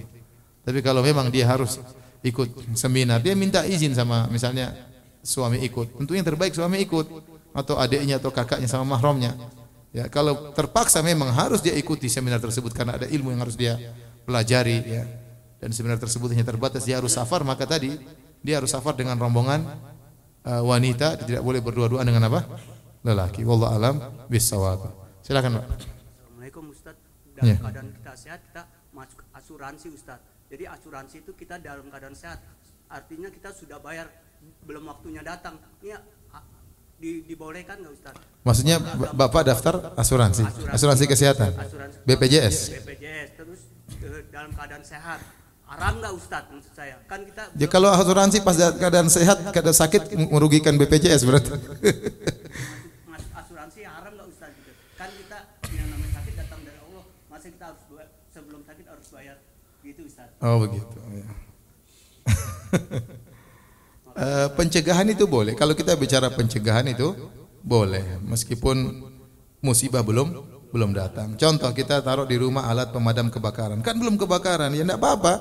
A: Tapi kalau memang dia harus ikut seminar, dia minta izin sama misalnya suami ikut. Tentu yang terbaik suami ikut atau adiknya atau kakaknya sama mahramnya. Ya, kalau terpaksa memang harus dia ikuti seminar tersebut karena ada ilmu yang harus dia pelajari ya. Dan seminar tersebut hanya terbatas dia harus safar maka tadi dia harus safar dengan rombongan uh, wanita, tidak boleh berdua-duaan dengan apa? Lelaki. Wallahu alam bisawab. Silakan, Pak.
D: Assalamualaikum Ustaz. Dalam ya. keadaan kita sehat, kita masuk asuransi Ustaz. Jadi asuransi itu kita dalam keadaan sehat. Artinya kita sudah bayar belum waktunya datang. Ini di, dibolehkan nggak Ustaz?
A: Maksudnya Bapak daftar asuransi, asuransi, asuransi kesehatan, asuransi, BPJS.
D: BPJS terus eh, dalam keadaan sehat Haram nggak Ustadz maksud saya? Kan kita
A: Ya kalau asuransi pas keadaan sehat, keadaan sakit merugikan BPJS berarti.
D: asuransi haram nggak Ustadz gitu? Kan kita yang namanya sakit datang dari Allah, masa kita harus sebelum sakit harus bayar gitu Ustadz.
A: Oh begitu. Ya. uh, pencegahan itu boleh. Kalau kita bicara pencegahan itu boleh, meskipun musibah belum belum datang. Contoh kita taruh di rumah alat pemadam kebakaran. Kan belum kebakaran, ya enggak apa-apa.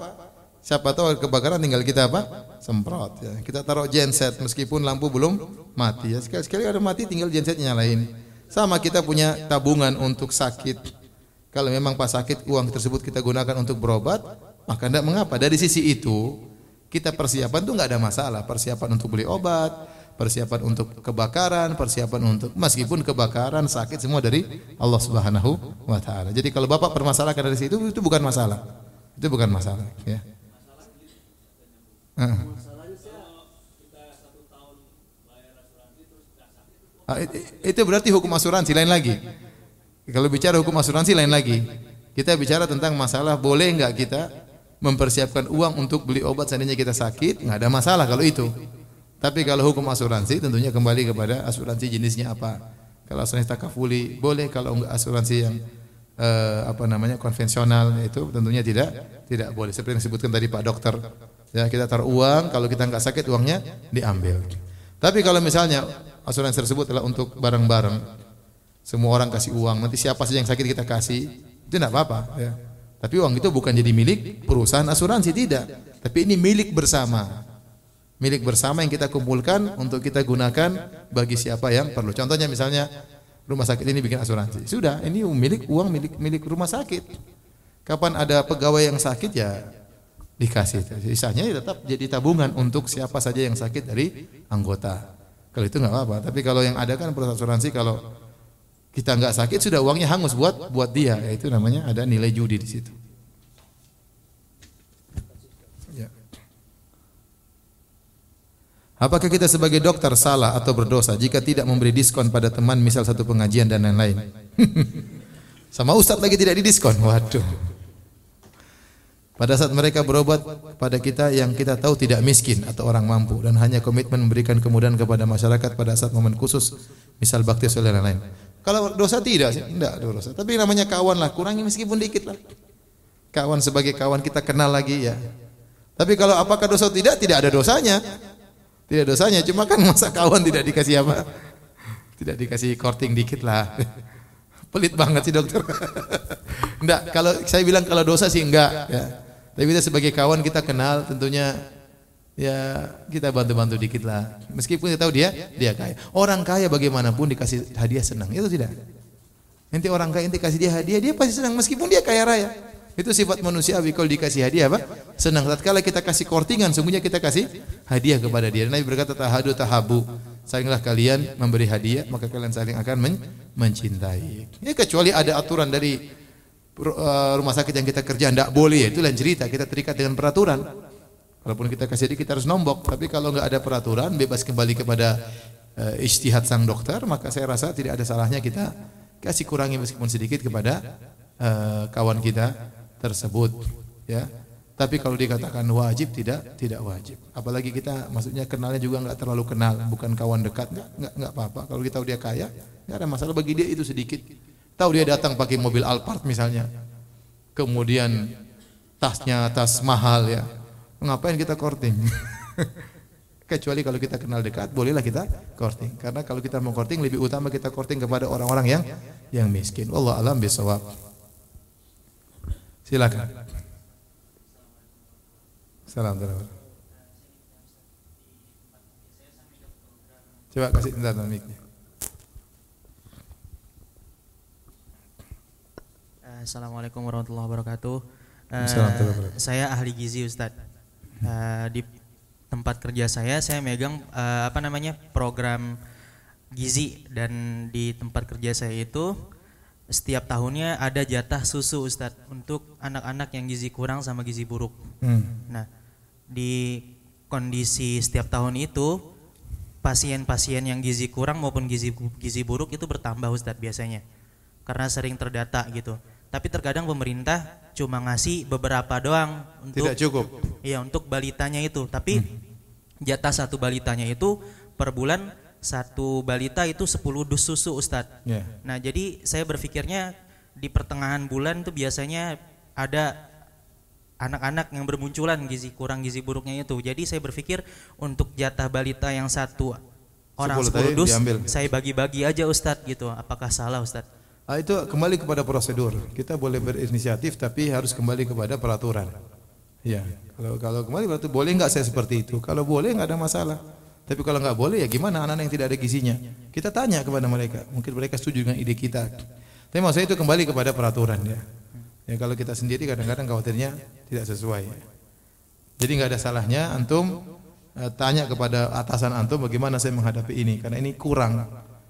A: Siapa tahu kebakaran tinggal kita apa? Semprot ya. Kita taruh genset meskipun lampu belum mati ya. Sekali-sekali ada mati tinggal gensetnya nyalain. Sama kita punya tabungan untuk sakit. Kalau memang pas sakit uang tersebut kita gunakan untuk berobat, maka tidak mengapa. Dari sisi itu, Kita persiapan tuh nggak ada masalah. Persiapan untuk beli obat, persiapan untuk kebakaran, persiapan untuk meskipun kebakaran, sakit semua dari Allah Subhanahu wa taala. Jadi kalau Bapak permasalahkan dari situ itu bukan masalah. Itu bukan masalah, ya. It- itu berarti hukum asuransi lain lagi. Kalau bicara hukum asuransi lain lagi. Kita bicara tentang masalah boleh enggak kita mempersiapkan uang untuk beli obat seandainya kita sakit, nggak ada masalah kalau itu. Tapi kalau hukum asuransi tentunya kembali kepada asuransi jenisnya apa. Kalau asuransi takafuli boleh, kalau enggak asuransi yang eh, apa namanya konvensional itu tentunya tidak tidak boleh. Seperti yang disebutkan tadi Pak Dokter. Ya, kita taruh uang, kalau kita nggak sakit uangnya diambil. Tapi kalau misalnya asuransi tersebut adalah untuk barang-barang, semua orang kasih uang, nanti siapa saja yang sakit kita kasih, itu tidak apa-apa. Ya. Tapi uang itu bukan jadi milik perusahaan asuransi tidak, tapi ini milik bersama. Milik bersama yang kita kumpulkan untuk kita gunakan bagi siapa yang perlu. Contohnya misalnya rumah sakit ini bikin asuransi, sudah ini milik uang milik milik rumah sakit. Kapan ada pegawai yang sakit ya dikasih. Sisanya ya tetap jadi tabungan untuk siapa saja yang sakit dari anggota. Kalau itu nggak apa-apa. Tapi kalau yang ada kan perusahaan asuransi kalau kita nggak sakit sudah uangnya hangus buat buat dia. Ya, itu namanya ada nilai judi di situ. Ya. Apakah kita sebagai dokter salah atau berdosa jika tidak memberi diskon pada teman misal satu pengajian dan lain-lain? Sama ustadz lagi tidak didiskon. Waduh. Pada saat mereka berobat pada kita yang kita tahu tidak miskin atau orang mampu dan hanya komitmen memberikan kemudahan kepada masyarakat pada saat momen khusus, misal bakti dan lain-lain. Kalau dosa tidak sih, tidak dosa. Tapi namanya kawan lah, kurangi meskipun dikit lah. Kawan sebagai kawan kita kenal lagi ya. Tapi kalau apakah dosa tidak, tidak ada dosanya. Tidak dosanya, cuma kan masa kawan tidak dikasih apa? Tidak dikasih korting dikit lah. Pelit banget sih dokter. enggak, kalau saya bilang kalau dosa sih enggak ya. Tapi kita sebagai kawan kita kenal tentunya ya kita bantu-bantu dikit lah. Meskipun kita tahu dia dia kaya. Orang kaya bagaimanapun dikasih hadiah senang. Itu tidak. Nanti orang kaya nanti kasih dia hadiah, dia pasti senang meskipun dia kaya raya. Itu sifat manusiawi kalau dikasih hadiah apa? Senang. Tatkala kita kasih kortingan, sungguhnya kita kasih hadiah kepada dia. Nabi berkata tahadu tahabu. Sainglah kalian memberi hadiah, maka kalian saling akan men mencintai. Ya kecuali ada aturan dari uh, rumah sakit yang kita kerja tidak boleh itu lain cerita kita terikat dengan peraturan walaupun kita kasih hadiah kita harus nombok tapi kalau nggak ada peraturan bebas kembali kepada uh, ijtihad sang dokter maka saya rasa tidak ada salahnya kita kasih kurangi meskipun sedikit kepada uh, kawan kita tersebut ya tapi kalau dikatakan wajib tidak tidak wajib apalagi kita maksudnya kenalnya juga nggak terlalu kenal bukan kawan dekat nggak nggak apa-apa kalau kita dia kaya nggak ada masalah bagi dia itu sedikit Tahu dia datang pakai mobil Alphard misalnya. Kemudian tasnya tas mahal ya. Ngapain kita korting? Kecuali kalau kita kenal dekat, bolehlah kita korting. Karena kalau kita mau korting lebih utama kita korting kepada orang-orang yang yang miskin. Allah alam bisawab. Silakan. Salam Coba kasih bentar mic-nya.
E: Assalamualaikum warahmatullahi wabarakatuh. Uh, saya ahli gizi Ustadz. Uh, di tempat kerja saya, saya megang uh, apa namanya program gizi dan di tempat kerja saya itu setiap tahunnya ada jatah susu Ustadz untuk anak-anak yang gizi kurang sama gizi buruk.
A: Hmm.
E: Nah, di kondisi setiap tahun itu pasien-pasien yang gizi kurang maupun gizi gizi buruk itu bertambah Ustadz biasanya karena sering terdata gitu. Tapi terkadang pemerintah cuma ngasih beberapa doang untuk
A: Tidak cukup.
E: Iya, untuk balitanya itu. Tapi jatah satu balitanya itu per bulan satu balita itu 10 dus susu Ustadz.
A: Ya.
E: Nah, jadi saya berpikirnya di pertengahan bulan itu biasanya ada anak-anak yang bermunculan gizi kurang gizi buruknya itu. Jadi saya berpikir untuk jatah balita yang satu orang
A: 10 tadi
E: 10 dus
A: diambil.
E: saya bagi-bagi aja Ustadz gitu. Apakah salah Ustadz?
A: Ah, itu kembali kepada prosedur. Kita boleh berinisiatif tapi harus kembali kepada peraturan. Ya, kalau kalau kembali berarti boleh nggak saya seperti itu? Kalau boleh nggak ada masalah. Tapi kalau nggak boleh ya gimana anak-anak yang tidak ada gizinya? Kita tanya kepada mereka. Mungkin mereka setuju dengan ide kita. Tapi maksudnya itu kembali kepada peraturan ya. Ya kalau kita sendiri kadang-kadang khawatirnya tidak sesuai. Jadi nggak ada salahnya antum eh, tanya kepada atasan antum bagaimana saya menghadapi ini karena ini kurang.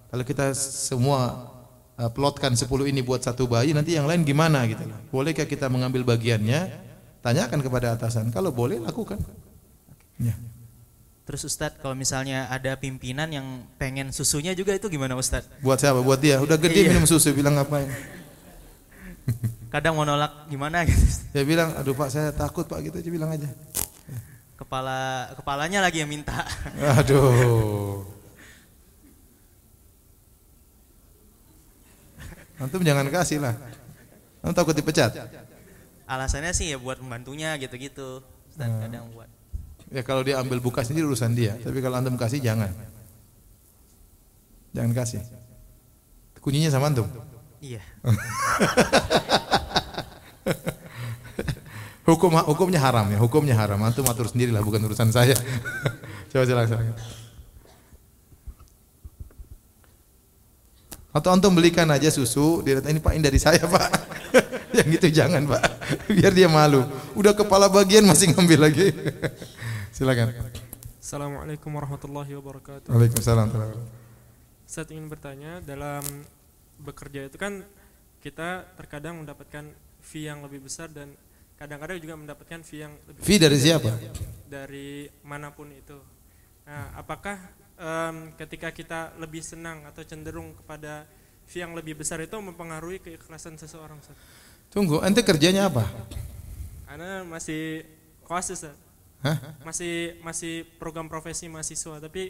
A: Kalau kita semua eh, plotkan 10 ini buat satu bayi nanti yang lain gimana gitu. Bolehkah kita mengambil bagiannya? Tanyakan kepada atasan. Kalau boleh lakukan. Ya.
E: Terus Ustadz kalau misalnya ada pimpinan yang pengen susunya juga itu gimana Ustadz?
A: Buat siapa? Buat dia. Udah gede
E: Iya.
A: minum susu bilang ngapain?
E: Kadang mau nolak gimana gitu.
A: Dia bilang, aduh pak saya takut pak gitu aja bilang aja.
E: Kepala kepalanya lagi yang minta.
A: Aduh. Antum jangan kasih lah. Antum takut dipecat.
E: Alasannya sih ya buat membantunya gitu-gitu. Ustadz
A: Hmm.
E: kadang buat.
A: Ya kalau dia ambil buka sendiri urusan dia. Tapi kalau antum kasih jangan. Jangan kasih. Kuncinya sama antum.
E: Iya.
A: Hukum hukumnya haram ya, hukumnya haram. Antum atur sendiri lah, bukan urusan saya. Coba silakan. Atau antum belikan aja susu, dia ini Pak ini dari saya Pak. Yang gitu jangan Pak, biar dia malu. Udah kepala bagian masih ngambil lagi. silakan.
F: Assalamualaikum warahmatullahi wabarakatuh.
A: Waalaikumsalam.
F: Saya ingin bertanya dalam bekerja itu kan kita terkadang mendapatkan fee yang lebih besar dan kadang-kadang juga mendapatkan fee yang lebih
A: Fee dari siapa?
F: dari mana pun itu. Nah, apakah em, ketika kita lebih senang atau cenderung kepada fee yang lebih besar itu mempengaruhi keikhlasan seseorang? Ustaz?
A: Tunggu, ente kerjanya apa?
F: Karena masih koas.
A: Hah?
F: masih masih program profesi mahasiswa tapi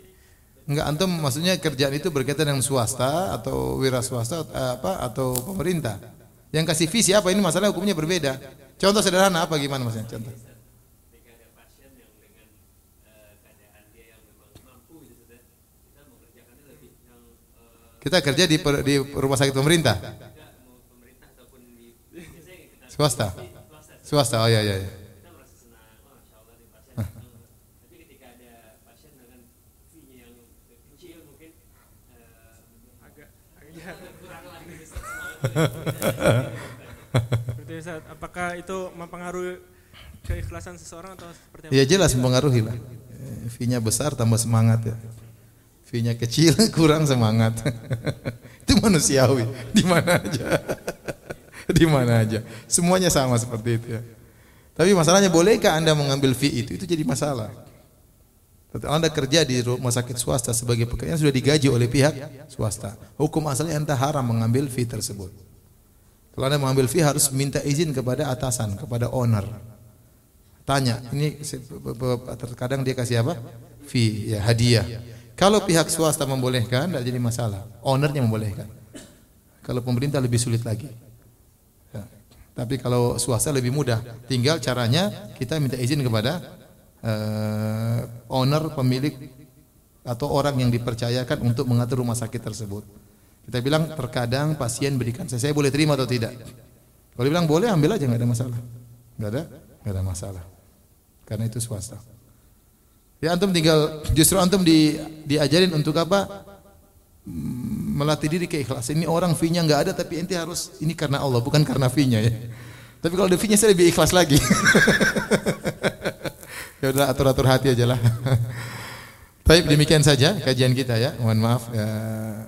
A: Enggak antum maksudnya kerjaan itu berkaitan dengan swasta atau wira swasta eh, apa atau pemerintah. Yang kasih fee siapa ini masalah hukumnya berbeda. Contoh sederhana apa gimana maksudnya? Contoh. Kita kerja di per- di rumah sakit pemerintah. Swasta. Swasta. Oh ya ya. ya.
F: agak agak Berarti Ustaz, apakah itu mempengaruhi keikhlasan seseorang atau seperti apa?
A: Ya jelas mempengaruhi lah. Fee-nya besar tambah semangat ya. Fee-nya kecil kurang semangat. itu manusiawi di mana aja. di mana aja. Semuanya sama seperti itu ya. Tapi masalahnya bolehkah Anda mengambil fee itu? Itu jadi masalah. Anda kerja di rumah sakit swasta sebagai pekerjaan sudah digaji oleh pihak swasta. Hukum asalnya Anda haram mengambil fee tersebut. Kalau Anda mengambil fee harus minta izin kepada atasan, kepada owner. Tanya, ini terkadang dia kasih apa? Fee, ya hadiah. Kalau pihak swasta membolehkan, tidak jadi masalah. Ownernya membolehkan. Kalau pemerintah lebih sulit lagi. Ya. Tapi kalau swasta lebih mudah. Tinggal caranya kita minta izin kepada eh, owner, pemilik atau orang yang dipercayakan untuk mengatur rumah sakit tersebut. Kita bilang terkadang pasien berikan saya, saya boleh terima atau tidak. Kalau bilang boleh ambil aja nggak ada masalah. Nggak ada, nggak ada masalah. Karena itu swasta. Ya antum tinggal justru antum di, diajarin untuk apa? Mm, Melatih diri keikhlasan. Ini orang fee-nya nggak ada tapi ente harus ini karena Allah bukan karena fee-nya ya. Tapi kalau fee-nya saya lebih ikhlas lagi. ya udah atur-atur hati aja lah. Baik demikian saja kajian kita ya. Mohon maaf ya,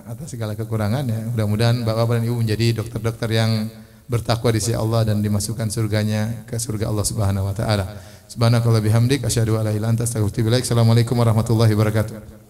A: atas segala kekurangan ya. Mudah-mudahan Bapak dan Ibu menjadi dokter-dokter yang bertakwa di sisi Allah dan dimasukkan surganya ke surga Allah Subhanahu wa taala. Subhanakallah bihamdik asyhadu an la ilaha illa anta astaghfiruka wa atubu. Assalamualaikum warahmatullahi wabarakatuh.